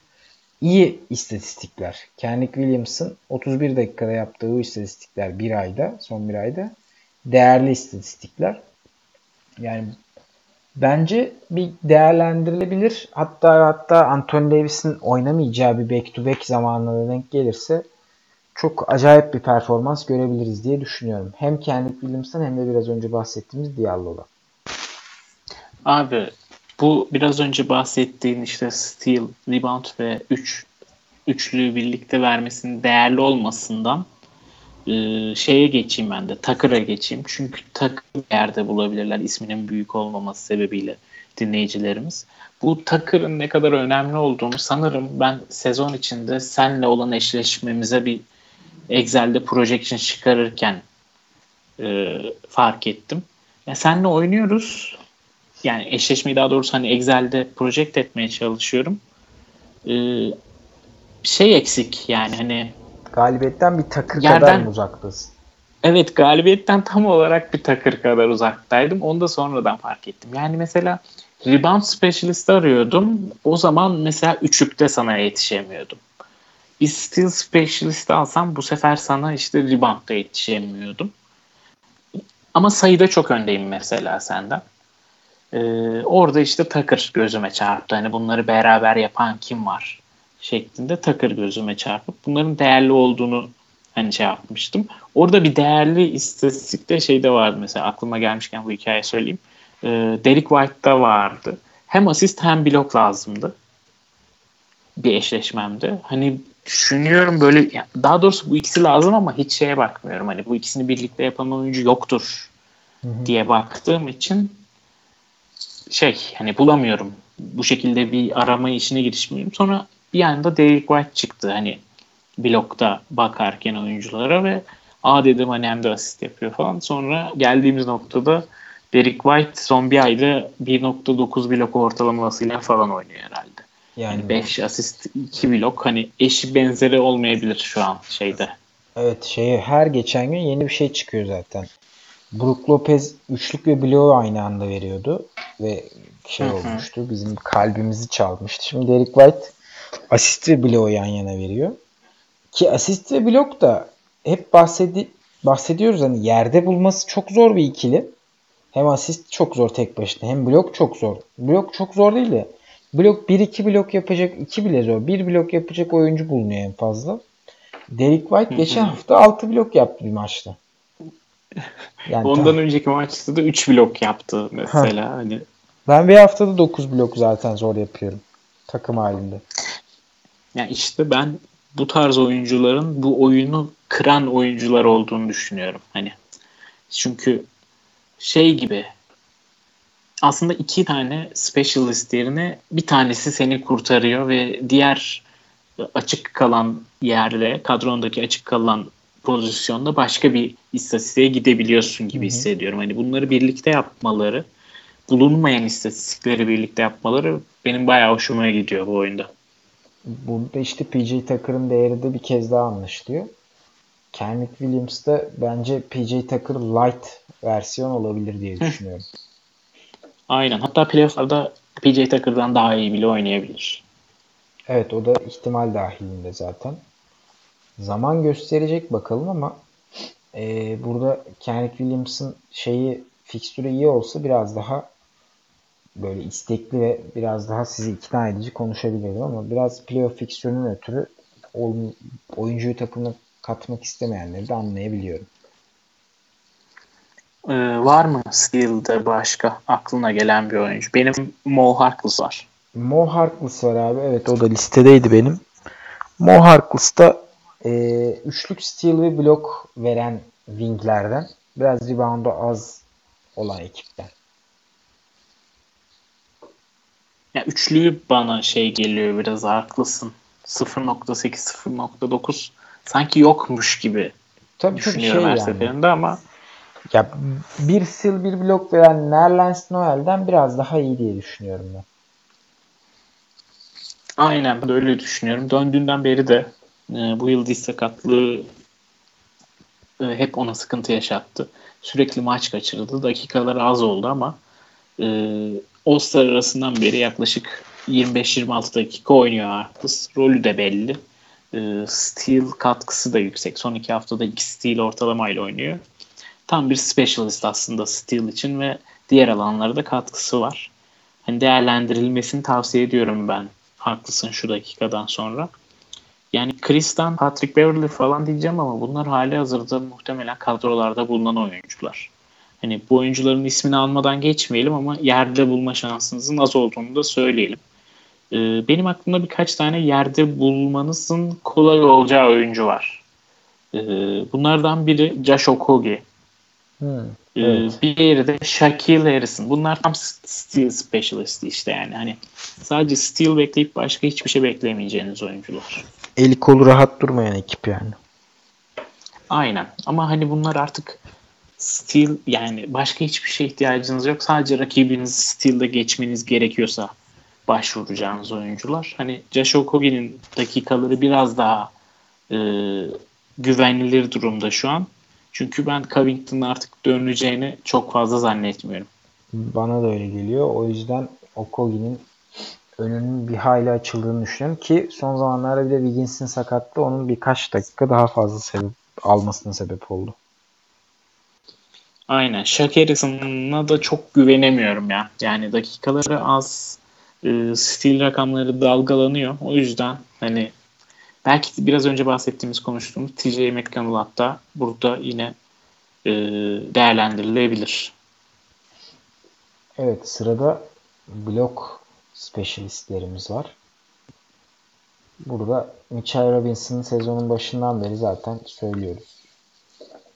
iyi istatistikler. Kendrick Williams'ın 31 dakikada yaptığı bu istatistikler bir ayda, son bir ayda değerli istatistikler. Yani bence bir değerlendirilebilir. Hatta hatta Anthony Davis'in oynamayacağı bir back to back zamanına denk gelirse çok acayip bir performans görebiliriz diye düşünüyorum. Hem kendi Williams'tan hem de biraz önce bahsettiğimiz Diallo'da. Abi bu biraz önce bahsettiğin işte steal, rebound ve 3 üç, üçlüyü birlikte vermesinin değerli olmasından e, şeye geçeyim ben de. Takır'a geçeyim. Çünkü Takır yerde bulabilirler isminin büyük olmaması sebebiyle dinleyicilerimiz. Bu Takır'ın ne kadar önemli olduğunu sanırım ben sezon içinde senle olan eşleşmemize bir Excel'de projection çıkarırken e, fark ettim. Ya senle oynuyoruz. Yani eşleşmeyi daha doğrusu hani Excel'de project etmeye çalışıyorum. E, şey eksik yani hani Galibiyetten bir takır yerden, kadar mı uzaktasın? Evet galibiyetten tam olarak bir takır kadar uzaktaydım. Onu da sonradan fark ettim. Yani mesela rebound specialist arıyordum. O zaman mesela üçlükte sana yetişemiyordum. Bir steal specialist alsam bu sefer sana işte reboundda yetişemiyordum. Ama sayıda çok öndeyim mesela senden. Ee, orada işte takır gözüme çarptı. Hani bunları beraber yapan kim var? şeklinde takır gözüme çarpıp bunların değerli olduğunu hani şey yapmıştım. Orada bir değerli istatistikte şey de vardı mesela aklıma gelmişken bu hikaye söyleyeyim. Ee, Derek White'da vardı. Hem asist hem blok lazımdı. bir eşleşmemdi. Hani düşünüyorum böyle daha doğrusu bu ikisi lazım ama hiç şeye bakmıyorum. Hani bu ikisini birlikte yapan oyuncu yoktur hı hı. diye baktığım için şey hani bulamıyorum. Bu şekilde bir arama işine girişmiyorum. Sonra bir anda Derek White çıktı. Hani blokta bakarken oyunculara ve a dedim hani hem de asist yapıyor falan. Sonra geldiğimiz noktada Derek White son bir ayda 1.9 blok ortalamasıyla falan oynuyor herhalde. Yani 5 yani asist 2 blok hani eşi benzeri olmayabilir şu an şeyde. Evet şey her geçen gün yeni bir şey çıkıyor zaten. Brook Lopez üçlük ve bloğu aynı anda veriyordu ve şey Hı-hı. olmuştu. Bizim kalbimizi çalmıştı. Şimdi Derek White asist ve bloğu yan yana veriyor. Ki asist ve blok da hep bahsedi bahsediyoruz hani yerde bulması çok zor bir ikili. Hem asist çok zor tek başına hem blok çok zor. Blok çok zor değil de blok 1-2 blok yapacak 2 bile zor. 1 blok yapacak oyuncu bulunuyor en fazla. Derek White geçen hafta 6 blok yaptı bir maçta. Yani Ondan tam... önceki maçta da 3 blok yaptı mesela. Hani ben bir haftada 9 blok zaten zor yapıyorum. Takım halinde. Ya yani işte ben bu tarz oyuncuların bu oyunu kıran oyuncular olduğunu düşünüyorum. Hani çünkü şey gibi aslında iki tane specialist yerine bir tanesi seni kurtarıyor ve diğer açık kalan yerde kadrondaki açık kalan pozisyonda başka bir istatistiğe gidebiliyorsun gibi Hı-hı. hissediyorum. Hani bunları birlikte yapmaları, bulunmayan istatistikleri birlikte yapmaları benim bayağı hoşuma gidiyor bu oyunda. Burada işte PJ Tucker'ın değeri de bir kez daha anlaşılıyor. Kenrick Williams da bence PJ Tucker light versiyon olabilir diye düşünüyorum. Aynen. Hatta playofflarda PJ Tucker'dan daha iyi bile oynayabilir. Evet o da ihtimal dahilinde zaten. Zaman gösterecek bakalım ama e, burada Kenrick Williams'ın şeyi fikstürü iyi olsa biraz daha böyle istekli ve biraz daha sizi ikna edici konuşabilirdim ama biraz playoff fikstürünün ötürü oyuncuyu takımına katmak istemeyenleri de anlayabiliyorum. Ee, var mı Steel'de başka aklına gelen bir oyuncu? Benim Mo Harkless var. Mo Harkless var abi. Evet o da listedeydi benim. Mo Harkless da e, üçlük steal ve blok veren winglerden. Biraz rebound'u az olan ekipten. Ya üçlüyü bana şey geliyor biraz haklısın. 0.8 0.9 sanki yokmuş gibi tabii, düşünüyorum tabii şey her yani. seferinde ama ya bir sil bir blok veren Nerlens Noel'den biraz daha iyi diye düşünüyorum ben. Aynen ben öyle düşünüyorum. Döndüğünden beri de e, bu yıl diz sakatlığı e, hep ona sıkıntı yaşattı. Sürekli maç kaçırdı. Dakikaları az oldu ama e, All-Star arasından beri yaklaşık 25-26 dakika oynuyor Arcus. Rolü de belli. E, steal katkısı da yüksek. Son iki haftada iki steal ortalamayla oynuyor. Tam bir specialist aslında steal için ve diğer alanlarda da katkısı var. Hani değerlendirilmesini tavsiye ediyorum ben. Haklısın şu dakikadan sonra. Yani Chris'ten, Patrick Beverly falan diyeceğim ama bunlar hali hazırda muhtemelen kadrolarda bulunan oyuncular. Hani bu oyuncuların ismini almadan geçmeyelim ama yerde bulma şansınızın az olduğunu da söyleyelim. Ee, benim aklımda birkaç tane yerde bulmanızın kolay olacağı oyuncu var. Ee, bunlardan biri Josh Okogie. Hmm, ee, evet. bir diğeri de Shaquille Harrison. Bunlar tam steel specialist işte yani. Hani sadece steel bekleyip başka hiçbir şey beklemeyeceğiniz oyuncular. Eli kolu rahat durmayan ekip yani. Aynen. Ama hani bunlar artık steel yani başka hiçbir şey ihtiyacınız yok. Sadece rakibiniz steel'de geçmeniz gerekiyorsa başvuracağınız oyuncular. Hani Josh Okogie'nin dakikaları biraz daha e, güvenilir durumda şu an. Çünkü ben Covington'ın artık döneceğini çok fazla zannetmiyorum. Bana da öyle geliyor. O yüzden Okogie'nin önünün bir hayli açıldığını düşünüyorum ki son zamanlarda bir de Wiggins'in sakatlığı onun birkaç dakika daha fazla sebep almasına sebep oldu. Aynen. Shaq da çok güvenemiyorum ya. Yani dakikaları az, e, stil rakamları dalgalanıyor. O yüzden hani belki biraz önce bahsettiğimiz konuştuğumuz TJ McConnell hatta burada yine e, değerlendirilebilir. Evet sırada blok specialistlerimiz var. burada Mitchell Robinson'ın sezonun başından beri zaten söylüyoruz.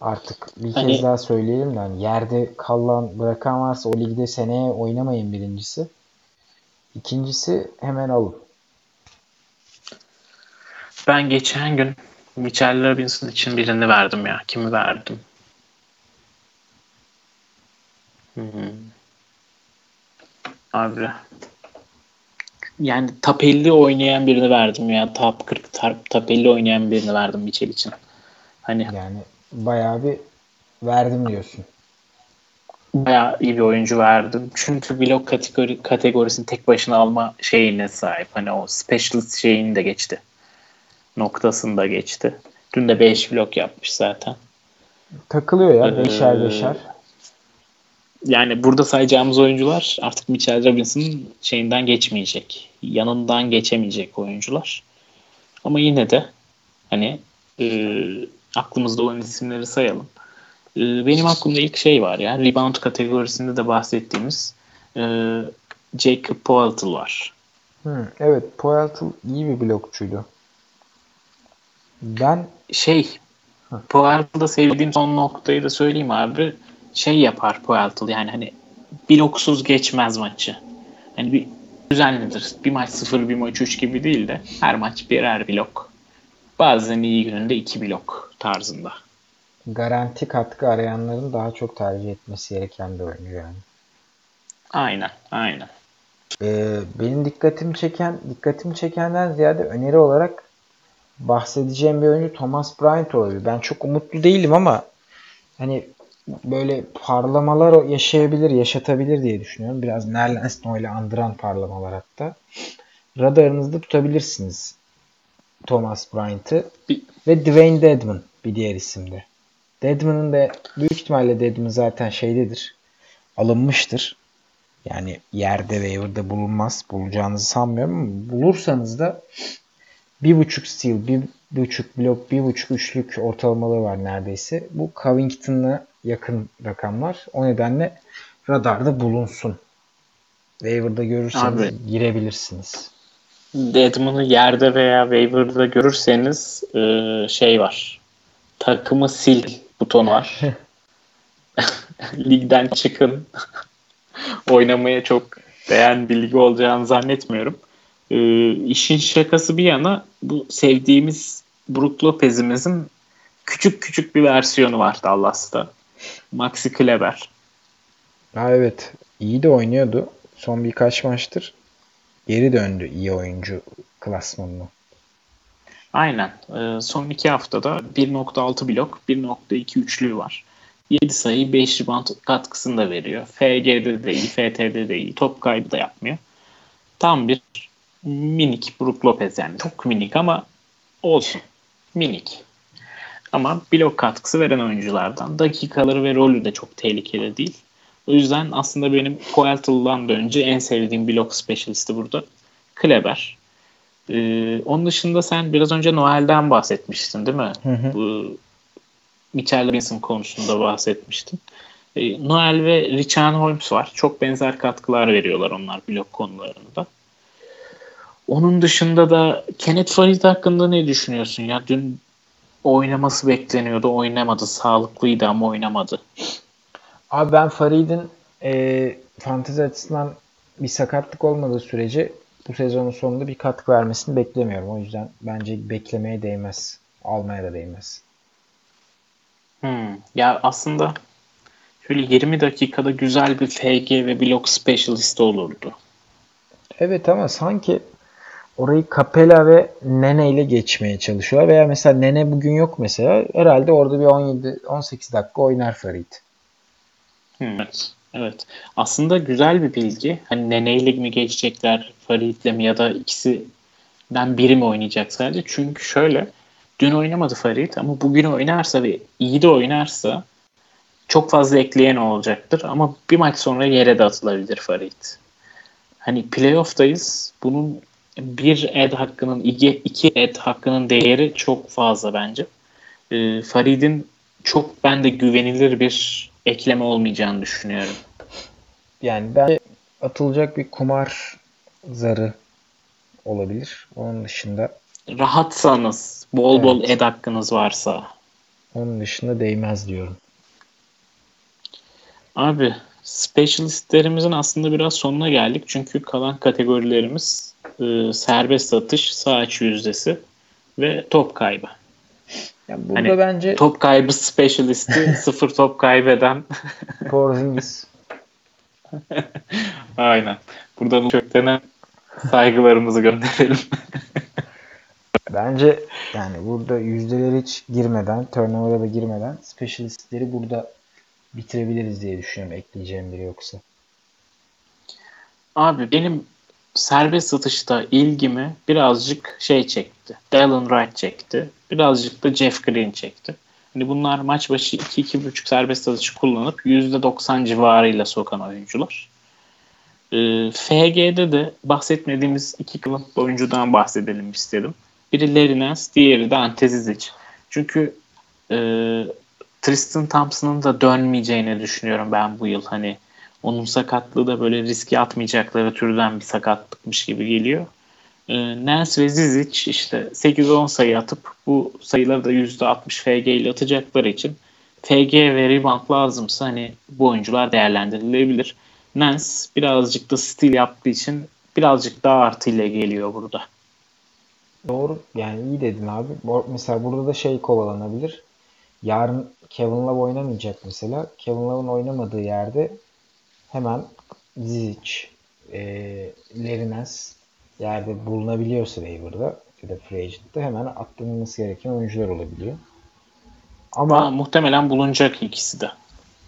Artık bir Hani- kez daha söyleyelim de hani yerde kalan bırakan varsa o ligde seneye oynamayın birincisi. İkincisi hemen alın. Ben geçen gün Mitchell Robinson için birini verdim ya. Kimi verdim? Hmm. Abi. Yani top 50 oynayan birini verdim ya. Top 40, top, top 50 oynayan birini verdim Mitchell için. Hani Yani bayağı bir verdim diyorsun. bayağı iyi bir oyuncu verdim. Çünkü blok kategori, kategorisini tek başına alma şeyine sahip. Hani o specialist şeyini de geçti. Noktasını da geçti. Dün de 5 blok yapmış zaten. Takılıyor ya Ee, beşer beşer. Yani burada sayacağımız oyuncular artık Mitchell Robinson'ın şeyinden geçmeyecek. Yanından geçemeyecek oyuncular. Ama yine de hani e, aklımızda olan isimleri sayalım. E, benim aklımda ilk şey var ya. Rebound kategorisinde de bahsettiğimiz e, Jacob Poeltl var. Hı, evet Poeltl iyi bir blokçuydu. Ben Şey Poeltl'da sevdiğim son noktayı da söyleyeyim abi. Şey yapar Poeltl yani hani bloksuz geçmez maçı. Hani bir düzenlidir. Bir maç 0 bir maç 3 gibi değil de her maç birer blok. Bazen iyi gününde iki blok tarzında. garanti katkı arayanların daha çok tercih etmesi gereken bir oyuncu yani. Aynen, aynen. Ee, benim dikkatimi çeken, dikkatimi çekenden ziyade öneri olarak bahsedeceğim bir oyuncu Thomas Bryant olabilir. Ben çok umutlu değilim ama hani böyle parlamalar yaşayabilir, yaşatabilir diye düşünüyorum. Biraz Nerlens ile andıran parlamalar hatta. Radarınızda tutabilirsiniz Thomas Bryant'ı ve Dwayne Dedman bir diğer isimde. Dedman'ın da büyük ihtimalle Dedman zaten şeydedir. Alınmıştır. Yani yerde waiver'da bulunmaz. Bulacağınızı sanmıyorum ama bulursanız da bir buçuk steal, bir buçuk blok, bir buçuk üçlük ortalamaları var neredeyse. Bu Covington'la yakın rakamlar. O nedenle radarda bulunsun. Waiver'da görürseniz Abi. girebilirsiniz. Deadman'ı yerde veya waiver'da görürseniz e, şey var. Takımı sil butonu var. Ligden çıkın. Oynamaya çok değen bir lig olacağını zannetmiyorum. E, işin şakası bir yana bu sevdiğimiz Brook Lopez'imizin küçük küçük bir versiyonu var Dallas'ta. Maxi Kleber. Ha evet. iyi de oynuyordu. Son birkaç maçtır geri döndü iyi oyuncu klasmanına. Aynen. Ee, son iki haftada 1.6 blok, 1.2 üçlüğü var. 7 sayı, 5 rebound katkısını da veriyor. FG'de de iyi, FT'de de iyi. Top kaybı da yapmıyor. Tam bir minik Brook Lopez yani. Çok minik ama olsun. Minik. Ama blok katkısı veren oyunculardan. Dakikaları ve rolü de çok tehlikeli değil. O yüzden aslında benim Poeltl'dan da önce en sevdiğim blok specialisti burada. Kleber. Ee, onun dışında sen biraz önce Noel'den bahsetmiştin değil mi? Hı hı. Bu Mitchell Robinson konusunda bahsetmiştin. Ee, Noel ve Richard Holmes var. Çok benzer katkılar veriyorlar onlar blok konularında. Onun dışında da Kenneth Farid hakkında ne düşünüyorsun? Ya dün oynaması bekleniyordu, oynamadı. Sağlıklıydı ama oynamadı. Abi ben Farid'in e, fantezi açısından bir sakatlık olmadığı sürece bu sezonun sonunda bir katkı vermesini beklemiyorum. O yüzden bence beklemeye değmez. Almaya da değmez. Hmm. Ya aslında şöyle 20 dakikada güzel bir FG ve blok specialist olurdu. Evet ama sanki orayı Capella ve Nene ile geçmeye çalışıyorlar. Veya mesela Nene bugün yok mesela. Herhalde orada bir 17-18 dakika oynar Farid. Evet. Evet. Aslında güzel bir bilgi. Hani Nene ile mi geçecekler, Farid'le mi ya da ikisinden biri mi oynayacak sadece? Çünkü şöyle dün oynamadı Farid ama bugün oynarsa ve iyi de oynarsa çok fazla ekleyen olacaktır ama bir maç sonra yere de atılabilir Farid. Hani playoff'tayız. Bunun bir ed hakkının, iki, iki ed hakkının değeri çok fazla bence. Ee, Farid'in çok ben de güvenilir bir ekleme olmayacağını düşünüyorum. Yani bence atılacak bir kumar zarı olabilir. Onun dışında rahatsanız, bol bol ed hakkınız varsa. Onun dışında değmez diyorum. Abi specialistlerimizin aslında biraz sonuna geldik. Çünkü kalan kategorilerimiz e, serbest atış, sağ açı yüzdesi ve top kaybı. Yani burada hani, bence top kaybı specialisti sıfır top kaybeden Porzingis. Aynen. Buradan köktene saygılarımızı gönderelim. Bence yani burada yüzdeler hiç girmeden, turnover'a da girmeden specialistleri burada bitirebiliriz diye düşünüyorum ekleyeceğim biri yoksa. Abi benim serbest satışta ilgimi birazcık şey çekti. Dallin Wright çekti. Birazcık da Jeff Green çekti. Hani bunlar maç başı 2-2,5 serbest atışı kullanıp %90 civarıyla sokan oyuncular. Ee, FG'de de bahsetmediğimiz iki kılıf oyuncudan bahsedelim istedim. Biri Nance, diğeri de Ante Zizic. Çünkü e, Tristan Thompson'ın da dönmeyeceğini düşünüyorum ben bu yıl. Hani onun sakatlığı da böyle riske atmayacakları türden bir sakatlıkmış gibi geliyor. E, Nance ve Zizic işte 8-10 sayı atıp bu sayıları da %60 FG ile atacakları için FG ve rebound lazımsa hani bu oyuncular değerlendirilebilir. Nance birazcık da stil yaptığı için birazcık daha artıyla geliyor burada. Doğru. Yani iyi dedin abi. Mesela burada da şey kovalanabilir. Yarın Kevin Love oynamayacak mesela. Kevin Love'ın oynamadığı yerde hemen Zizic, e, Lerinens yerde bulunabiliyorsa waiver'da ya da free agent'ta hemen atlanılması gereken oyuncular olabiliyor. Ama ha, muhtemelen bulunacak ikisi de.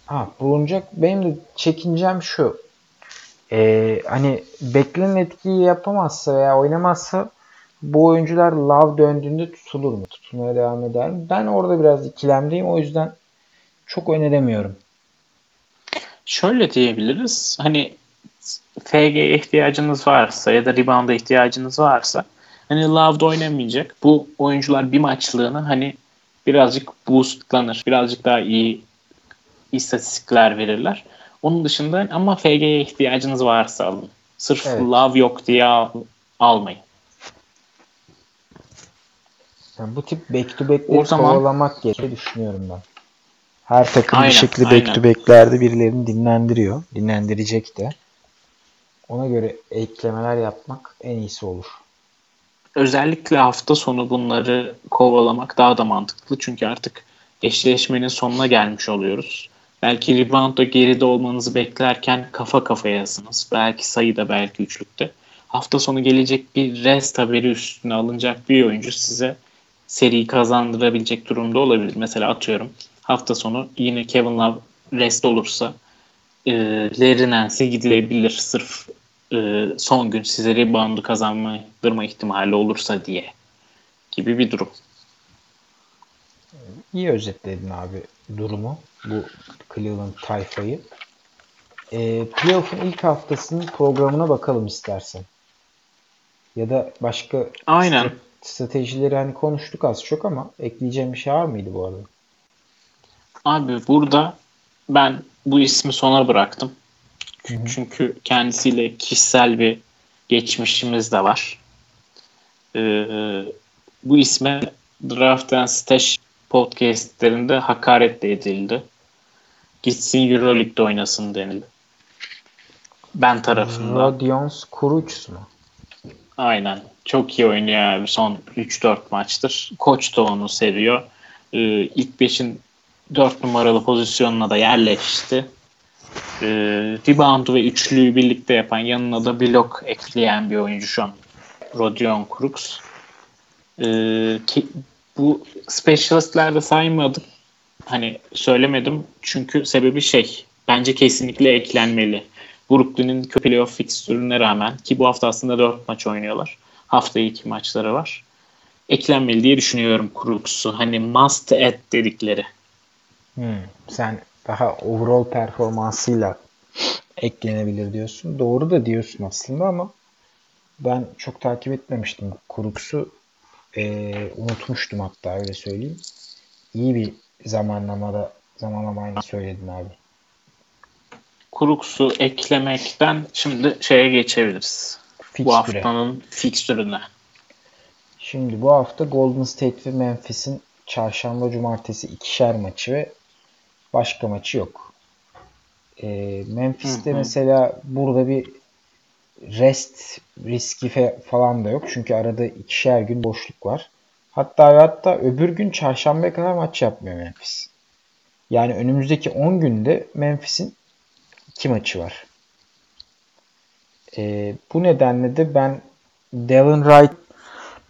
Ha, bulunacak. Benim de çekincem şu. Ee, hani beklenen etkiyi yapamazsa veya oynamazsa bu oyuncular Love döndüğünde tutulur mu? Tutulmaya devam eder mi? Ben orada biraz ikilemdeyim. O yüzden çok öneremiyorum. Şöyle diyebiliriz. Hani FG ihtiyacınız varsa ya da rebound'a ihtiyacınız varsa hani Love'da oynamayacak. Bu oyuncular bir maçlığını hani birazcık boostlanır. Birazcık daha iyi istatistikler verirler. Onun dışında ama FG'ye ihtiyacınız varsa alın. Sırf evet. Love yok diye al, almayın. Yani bu tip back to back'leri zaman... kovalamak gerekiyor düşünüyorum ben. Her takım aynen, bir şekilde aynen. back to back'lerde birilerini dinlendiriyor. Dinlendirecek de. Ona göre eklemeler yapmak en iyisi olur. Özellikle hafta sonu bunları kovalamak daha da mantıklı. Çünkü artık eşleşmenin sonuna gelmiş oluyoruz. Belki reboundda geride olmanızı beklerken kafa kafayasınız. Belki sayıda belki üçlükte. Hafta sonu gelecek bir rest haberi üstüne alınacak bir oyuncu size seriyi kazandırabilecek durumda olabilir. Mesela atıyorum hafta sonu yine Kevin Love rest olursa e, Larry Nance gidilebilir sırf e, son gün size reboundu kazanma ihtimali olursa diye gibi bir durum. İyi özetledin abi durumu. Bu Cleveland tayfayı. E, playoff'un ilk haftasının programına bakalım istersen. Ya da başka Aynen. Stratejileri hani konuştuk az çok ama ekleyeceğim bir şey var mıydı bu arada? Abi burada ben bu ismi sona bıraktım. Hı-hı. Çünkü kendisiyle kişisel bir geçmişimiz de var. Ee, bu isme Draft and Stash podcastlerinde hakaret de edildi. Gitsin Euroleague'de oynasın denildi. Ben tarafından. Rodions Kurucs mu? Aynen. Çok iyi oynuyor abi son 3-4 maçtır. Koç da onu seviyor. Ee, ilk 5'in 4 numaralı pozisyonuna da yerleşti. Ee, rebound ve üçlüyü birlikte yapan yanına da blok ekleyen bir oyuncu şu an. Rodion Crooks. Ee, ki, bu specialistlerde saymadım. Hani söylemedim çünkü sebebi şey. Bence kesinlikle eklenmeli. Brooklyn'in playoff fikstürüne rağmen ki bu hafta aslında 4 maç oynuyorlar. Haftaya 2 maçları var. Eklenmeli diye düşünüyorum Crooks'u. Hani must add dedikleri. Hmm, sen daha overall performansıyla eklenebilir diyorsun. Doğru da diyorsun aslında ama ben çok takip etmemiştim Crooks'u. Ee, unutmuştum hatta öyle söyleyeyim. İyi bir zamanlamada zamanlamayla söyledin abi. Crooks'u eklemekten şimdi şeye geçebiliriz. Fikstüre. Bu haftanın fikstürüne. Şimdi bu hafta Golden State ve Memphis'in çarşamba cumartesi ikişer maçı ve başka maçı yok. E, Memphis'te hı hı. mesela burada bir rest riski falan da yok. Çünkü arada ikişer gün boşluk var. Hatta hatta öbür gün çarşambaya kadar maç yapmıyor Memphis. Yani önümüzdeki 10 günde Memphis'in iki maçı var. E, bu nedenle de ben Devin Wright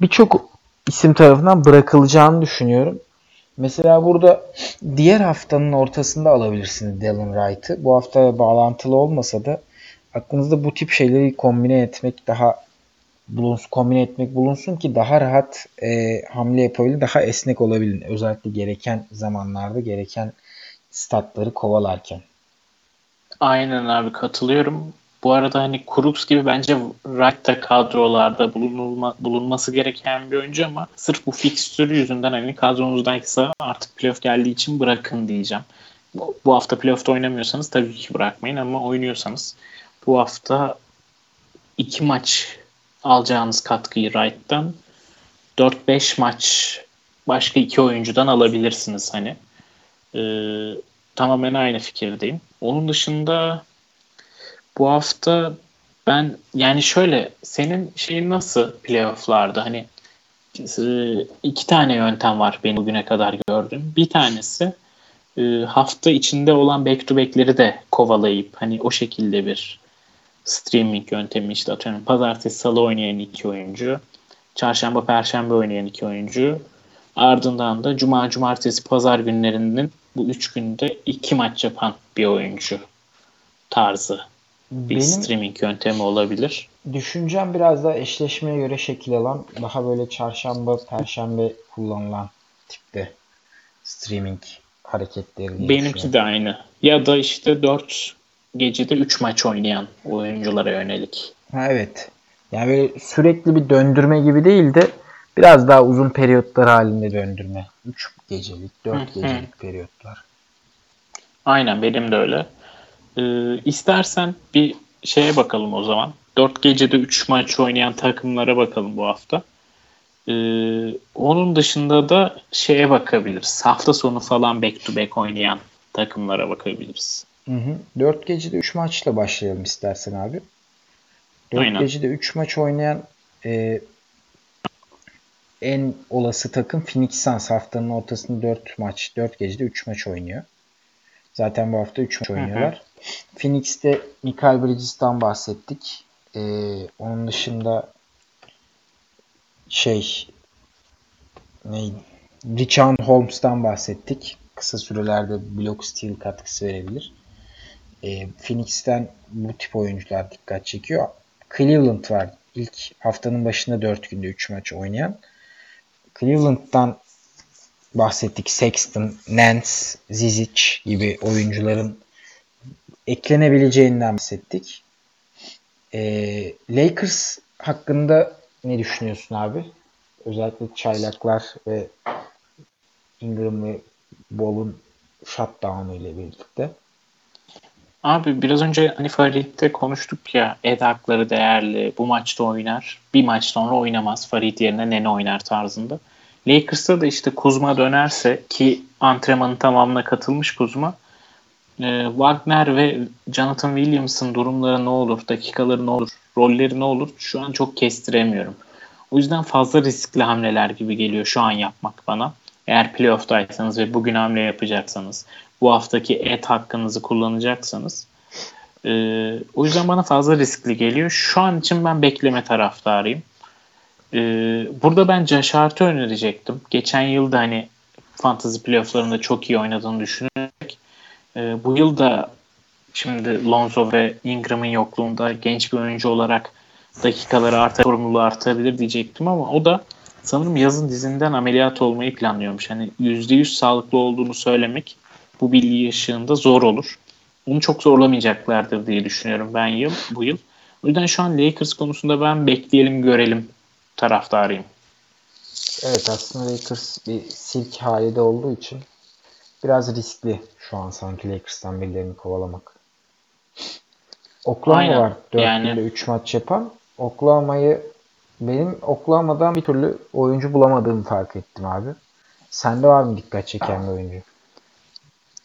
birçok isim tarafından bırakılacağını düşünüyorum. Mesela burada diğer haftanın ortasında alabilirsiniz Devin Wright'ı. Bu hafta bağlantılı olmasa da aklınızda bu tip şeyleri kombine etmek daha bulunsun, kombine etmek bulunsun ki daha rahat e, hamle yapabilin, daha esnek olabilin. Özellikle gereken zamanlarda gereken statları kovalarken. Aynen abi katılıyorum. Bu arada hani Kuruks gibi bence Wright da kadrolarda bulunulma, bulunması gereken bir oyuncu ama sırf bu fikstürü yüzünden hani kadronuzdaysa artık playoff geldiği için bırakın diyeceğim. Bu, bu hafta playoff'ta oynamıyorsanız tabii ki bırakmayın ama oynuyorsanız bu hafta iki maç alacağınız katkıyı Wright'tan 4-5 maç başka iki oyuncudan alabilirsiniz hani. Ee, tamamen aynı fikirdeyim. Onun dışında bu hafta ben yani şöyle senin şeyin nasıl playofflarda? Hani e, iki tane yöntem var benim bugüne kadar gördüğüm. Bir tanesi e, hafta içinde olan back to back'leri de kovalayıp hani o şekilde bir streaming yöntemi işte atıyorum. Pazartesi salı oynayan iki oyuncu çarşamba perşembe oynayan iki oyuncu ardından da cuma cumartesi pazar günlerinin bu üç günde iki maç yapan bir oyuncu tarzı bir Benim streaming yöntemi olabilir. Düşüncem biraz daha eşleşmeye göre şekil alan daha böyle çarşamba perşembe kullanılan tipte streaming hareketleri. Benimki de aynı. Ya da işte 4 gecede 3 maç oynayan oyunculara yönelik. Ha, evet. Yani böyle sürekli bir döndürme gibi değil de biraz daha uzun periyotlar halinde döndürme. 3 gecelik, 4 gecelik periyotlar. Aynen benim de öyle. Ee, istersen bir şeye bakalım o zaman. 4 gecede 3 maç oynayan takımlara bakalım bu hafta. Ee, onun dışında da şeye bakabiliriz. Hafta sonu falan back to back oynayan takımlara bakabiliriz. Hı hı. 4 gecede 3 maçla başlayalım istersen abi. 4 Aynen. gecede 3 maç oynayan e, en olası takım Phoenix Suns haftanın ortasında 4 maç, 4 gecede 3 maç oynuyor. Zaten bu hafta 3 maç oynuyorlar. Hı hı. Phoenix'te Michael Bridges'tan bahsettik. Ee, onun dışında şey neydi? Richard Holmes'tan bahsettik. Kısa sürelerde block steal katkısı verebilir. Ee, Phoenix'ten bu tip oyuncular dikkat çekiyor. Cleveland var. İlk haftanın başında 4 günde 3 maç oynayan. Cleveland'dan bahsettik. Sexton, Nance, Zizic gibi oyuncuların eklenebileceğinden bahsettik. Ee, Lakers hakkında ne düşünüyorsun abi? Özellikle çaylaklar ve Ingram ve Ball'un shutdown'u ile birlikte. Abi biraz önce hani Farid'de konuştuk ya Ed hakları değerli bu maçta oynar bir maç sonra oynamaz Farid yerine Nene oynar tarzında. Lakers'ta da işte Kuzma dönerse ki antrenmanın tamamına katılmış Kuzma e, Wagner ve Jonathan Williams'ın durumları ne olur, dakikaları ne olur, rolleri ne olur şu an çok kestiremiyorum. O yüzden fazla riskli hamleler gibi geliyor şu an yapmak bana. Eğer playoff'taysanız ve bugün hamle yapacaksanız, bu haftaki et hakkınızı kullanacaksanız. E, o yüzden bana fazla riskli geliyor. Şu an için ben bekleme taraftarıyım. E, burada ben Hart'ı önerecektim. Geçen yılda hani fantasy playoff'larında çok iyi oynadığını düşünerek e, bu yıl da şimdi Lonzo ve Ingram'ın yokluğunda genç bir oyuncu olarak dakikaları artar, sorumluluğu artabilir diyecektim ama o da sanırım yazın dizinden ameliyat olmayı planlıyormuş. Hani %100 sağlıklı olduğunu söylemek bu bilgi ışığında zor olur. Onu çok zorlamayacaklardır diye düşünüyorum ben yıl bu yıl. O yüzden şu an Lakers konusunda ben bekleyelim görelim taraftarıyım. Evet aslında Lakers bir silk halinde olduğu için biraz riskli şu an sanki Lakers'tan birilerini kovalamak. Oklahoma Aynen. var 4 yani... günde 3 maç yapan. Oklahoma'yı Benim Oklahoma'dan bir türlü oyuncu bulamadığımı fark ettim abi. Sende var mı dikkat çeken bir oyuncu?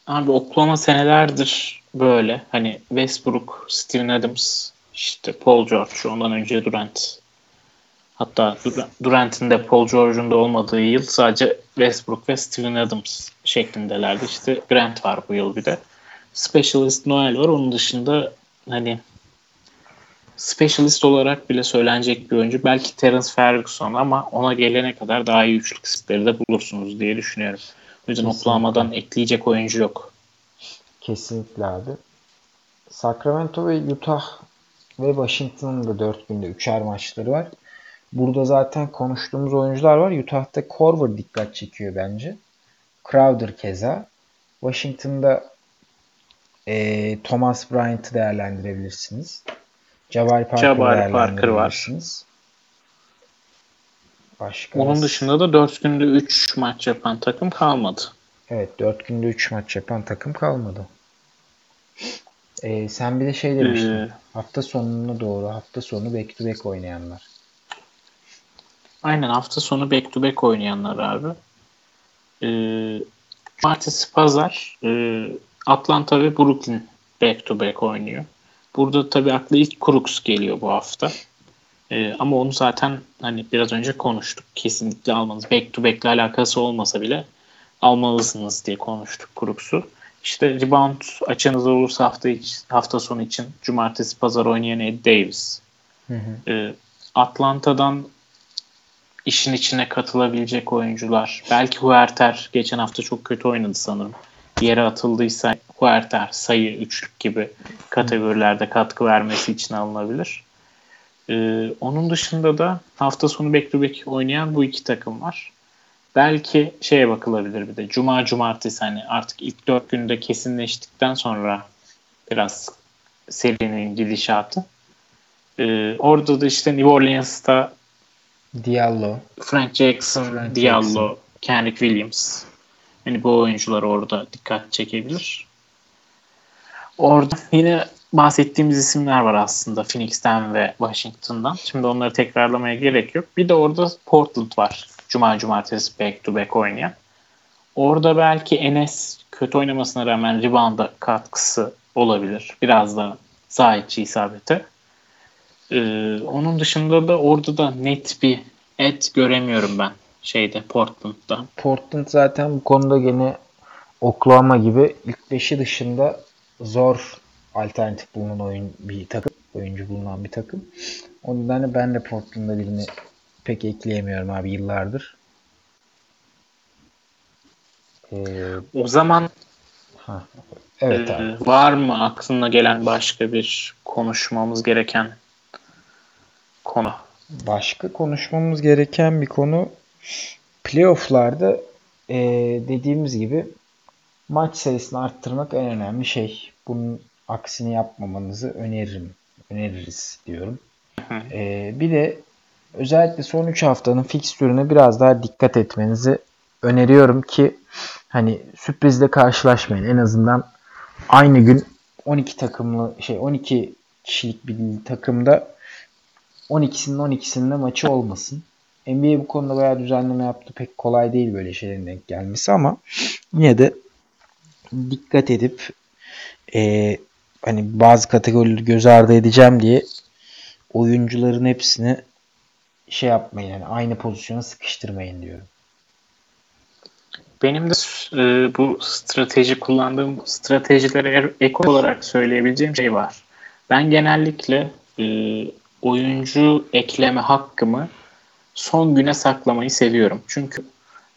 Abi Oklahoma senelerdir böyle. Hani Westbrook, Steven Adams, işte Paul George, ondan önce Durant. Hatta Durant'in de Paul George'un da olmadığı yıl sadece Westbrook ve Steven Adams şeklindelerdi. İşte Grant var bu yıl bir de. Specialist Noel var. Onun dışında hani specialist olarak bile söylenecek bir oyuncu. Belki Terence Ferguson ama ona gelene kadar daha iyi üçlük isimleri de bulursunuz diye düşünüyorum. O yüzden. Oklahoma'dan ekleyecek oyuncu yok. Kesinlikle abi. Sacramento ve Utah ve Washington'ın da 4 günde 3'er maçları var. Burada zaten konuştuğumuz oyuncular var. Utah'ta Korver dikkat çekiyor bence. Crowder keza. Washington'da e, Thomas Bryant'ı değerlendirebilirsiniz. Jabari Parker Jabari Parker var. Başka Onun dışında da 4 günde 3 maç yapan takım kalmadı. Evet 4 günde 3 maç yapan takım kalmadı. Ee, sen bir de şey demiştin. Ee, hafta sonuna doğru hafta sonu back to back oynayanlar. Aynen hafta sonu back to back oynayanlar abi. Ee, Cumartesi pazar e, Atlanta ve Brooklyn back to back oynuyor. Burada tabii aklı ilk Crooks geliyor bu hafta. Ee, ama onu zaten hani biraz önce konuştuk. Kesinlikle almanız. Back to back ile alakası olmasa bile almalısınız diye konuştuk Crooks'u. İşte rebound açınız olursa hafta, iç, hafta sonu için cumartesi pazar oynayan Ed Davis. Hı hı. Ee, Atlanta'dan işin içine katılabilecek oyuncular. Belki Huerter geçen hafta çok kötü oynadı sanırım. Yere atıldıysa Huerter sayı üçlük gibi kategorilerde katkı vermesi için alınabilir. Ee, onun dışında da hafta sonu back to back oynayan bu iki takım var. Belki şeye bakılabilir bir de. Cuma cumartesi hani artık ilk dört günde kesinleştikten sonra biraz serinin gidişatı. Ee, orada da işte New Orleans'ta Diallo. Frank Jackson, Frank Diallo, Jackson. Kendrick Williams. Hani bu oyuncular orada dikkat çekebilir. Orada yine bahsettiğimiz isimler var aslında Phoenix'ten ve Washington'dan. Şimdi onları tekrarlamaya gerek yok. Bir de orada Portland var. Cuma cumartesi back to back oynayan. Orada belki Enes kötü oynamasına rağmen rebound'a katkısı olabilir. Biraz da Zahitçi isabeti. Ee, onun dışında da orada da net bir et göremiyorum ben şeyde Portland'da. Portland zaten bu konuda gene Oklahoma gibi ilk beşi dışında zor alternatif bulunan oyun bir takım. Oyuncu bulunan bir takım. O nedenle ben de Portland'da birini pek ekleyemiyorum abi yıllardır. Ee, o zaman ha, evet e, abi. var mı aklına gelen başka bir konuşmamız gereken konu? Başka konuşmamız gereken bir konu playofflarda e, dediğimiz gibi maç sayısını arttırmak en önemli şey. Bunun aksini yapmamanızı öneririm. Öneririz diyorum. E, bir de özellikle son 3 haftanın fikstürüne biraz daha dikkat etmenizi öneriyorum ki hani sürprizle karşılaşmayın. En azından aynı gün 12 takımlı şey 12 kişilik bir takımda 12'sinin 12'sinde maçı olmasın. NBA bu konuda bayağı düzenleme yaptı. Pek kolay değil böyle şeylerin denk gelmesi ama yine de dikkat edip e, hani bazı kategorileri göz ardı edeceğim diye oyuncuların hepsini şey yapmayın yani aynı pozisyona sıkıştırmayın diyorum. Benim de e, bu strateji kullandığım stratejilere er, ek olarak söyleyebileceğim şey var. Ben genellikle e, oyuncu ekleme hakkımı son güne saklamayı seviyorum. Çünkü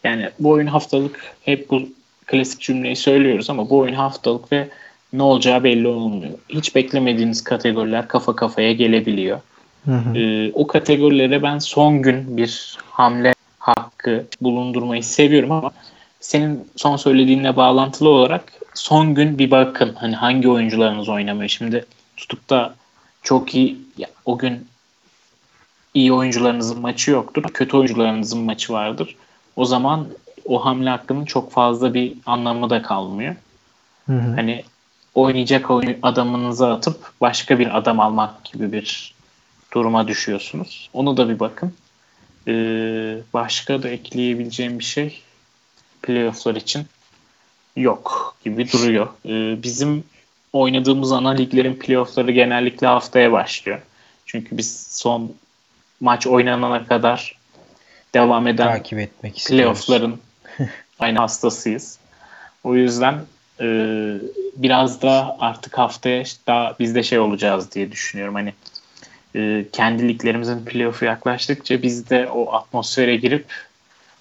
yani bu oyun haftalık hep bu klasik cümleyi söylüyoruz ama bu oyun haftalık ve ne olacağı belli olmuyor. Hiç beklemediğiniz kategoriler kafa kafaya gelebiliyor. Hı hı. Ee, o kategorilere ben son gün bir hamle hakkı bulundurmayı seviyorum ama senin son söylediğinle bağlantılı olarak son gün bir bakın hani hangi oyuncularınız oynamıyor. Şimdi tutup da çok iyi ya, o gün iyi oyuncularınızın maçı yoktur. Kötü oyuncularınızın maçı vardır. O zaman o hamle hakkının çok fazla bir anlamı da kalmıyor. Hı hı. Hani oynayacak oyun adamınıza atıp başka bir adam almak gibi bir duruma düşüyorsunuz. Onu da bir bakın. Ee, başka da ekleyebileceğim bir şey playofflar için yok gibi duruyor. Ee, bizim oynadığımız ana liglerin playoffları genellikle haftaya başlıyor. Çünkü biz son maç oynanana kadar devam eden Takip etmek playoffların aynı hastasıyız. O yüzden e, biraz da artık haftaya daha biz de şey olacağız diye düşünüyorum. Hani e, kendi liglerimizin playoff'u yaklaştıkça biz de o atmosfere girip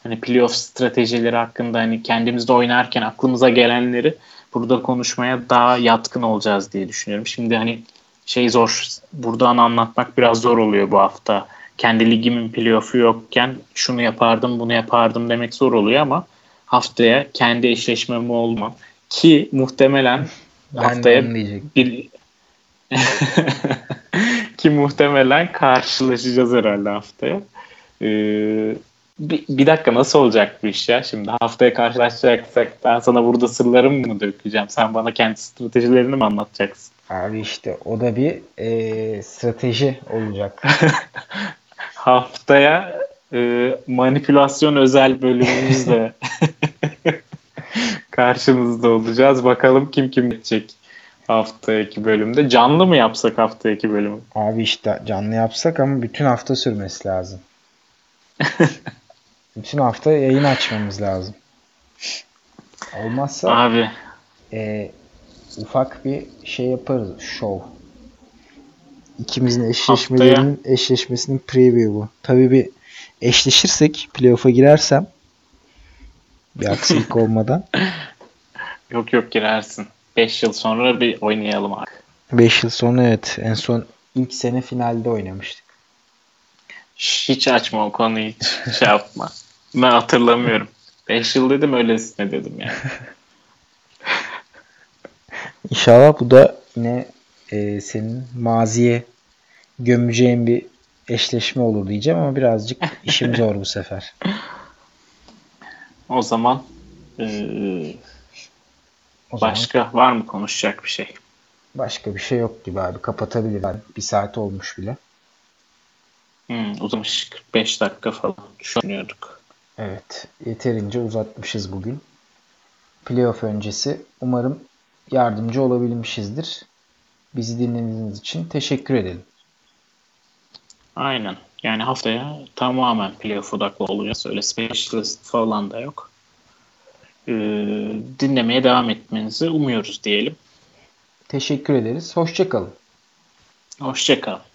hani playoff stratejileri hakkında hani kendimizde oynarken aklımıza gelenleri burada konuşmaya daha yatkın olacağız diye düşünüyorum. Şimdi hani şey zor buradan anlatmak biraz zor oluyor bu hafta. Kendi ligimin playoff'u yokken şunu yapardım bunu yapardım demek zor oluyor ama haftaya kendi eşleşmemi olmam ki muhtemelen Ben haftaya bir ki muhtemelen karşılaşacağız herhalde haftaya. Ee, bir, bir dakika nasıl olacak bu iş ya? Şimdi haftaya karşılaşacaksak ben sana burada sırlarımı mı dökeceğim? Sen bana kendi stratejilerini mi anlatacaksın? Abi işte o da bir e, strateji olacak. Haftaya e, manipülasyon özel bölümümüzle karşınızda olacağız. Bakalım kim kim gidecek haftaki bölümde. Canlı mı yapsak haftaki bölümü? Abi işte canlı yapsak ama bütün hafta sürmesi lazım. bütün hafta yayın açmamız lazım. Olmazsa Abi e, ufak bir şey yaparız. Show. İkimizin eşleşmelerinin eşleşmesinin preview bu. Tabii bir eşleşirsek playoff'a girersem bir aksilik olmadan yok yok girersin. 5 yıl sonra bir oynayalım abi. 5 yıl sonra evet en son ilk sene finalde oynamıştık. Hiç açma o konuyu hiç şey yapma. Ben hatırlamıyorum. 5 yıl dedim öylesine dedim yani. İnşallah bu da yine e, senin maziye gömeceğin bir eşleşme olur diyeceğim ama birazcık işim zor bu sefer. O zaman eee, O zaman başka var mı konuşacak bir şey? başka bir şey yok gibi abi. Kapatabilir. Yani bir saat olmuş bile. Hmm, uzamış 45 dakika falan düşünüyorduk. Evet. Yeterince uzatmışız bugün. Playoff öncesi. Umarım yardımcı olabilmişizdir. Bizi dinlediğiniz için teşekkür edelim. Aynen. Yani haftaya tamamen playoff odaklı olacağız. Öyle specialist falan da yok. Ee, dinlemeye devam etmenizi umuyoruz diyelim. Teşekkür ederiz. Hoşçakalın. Hoşçakalın.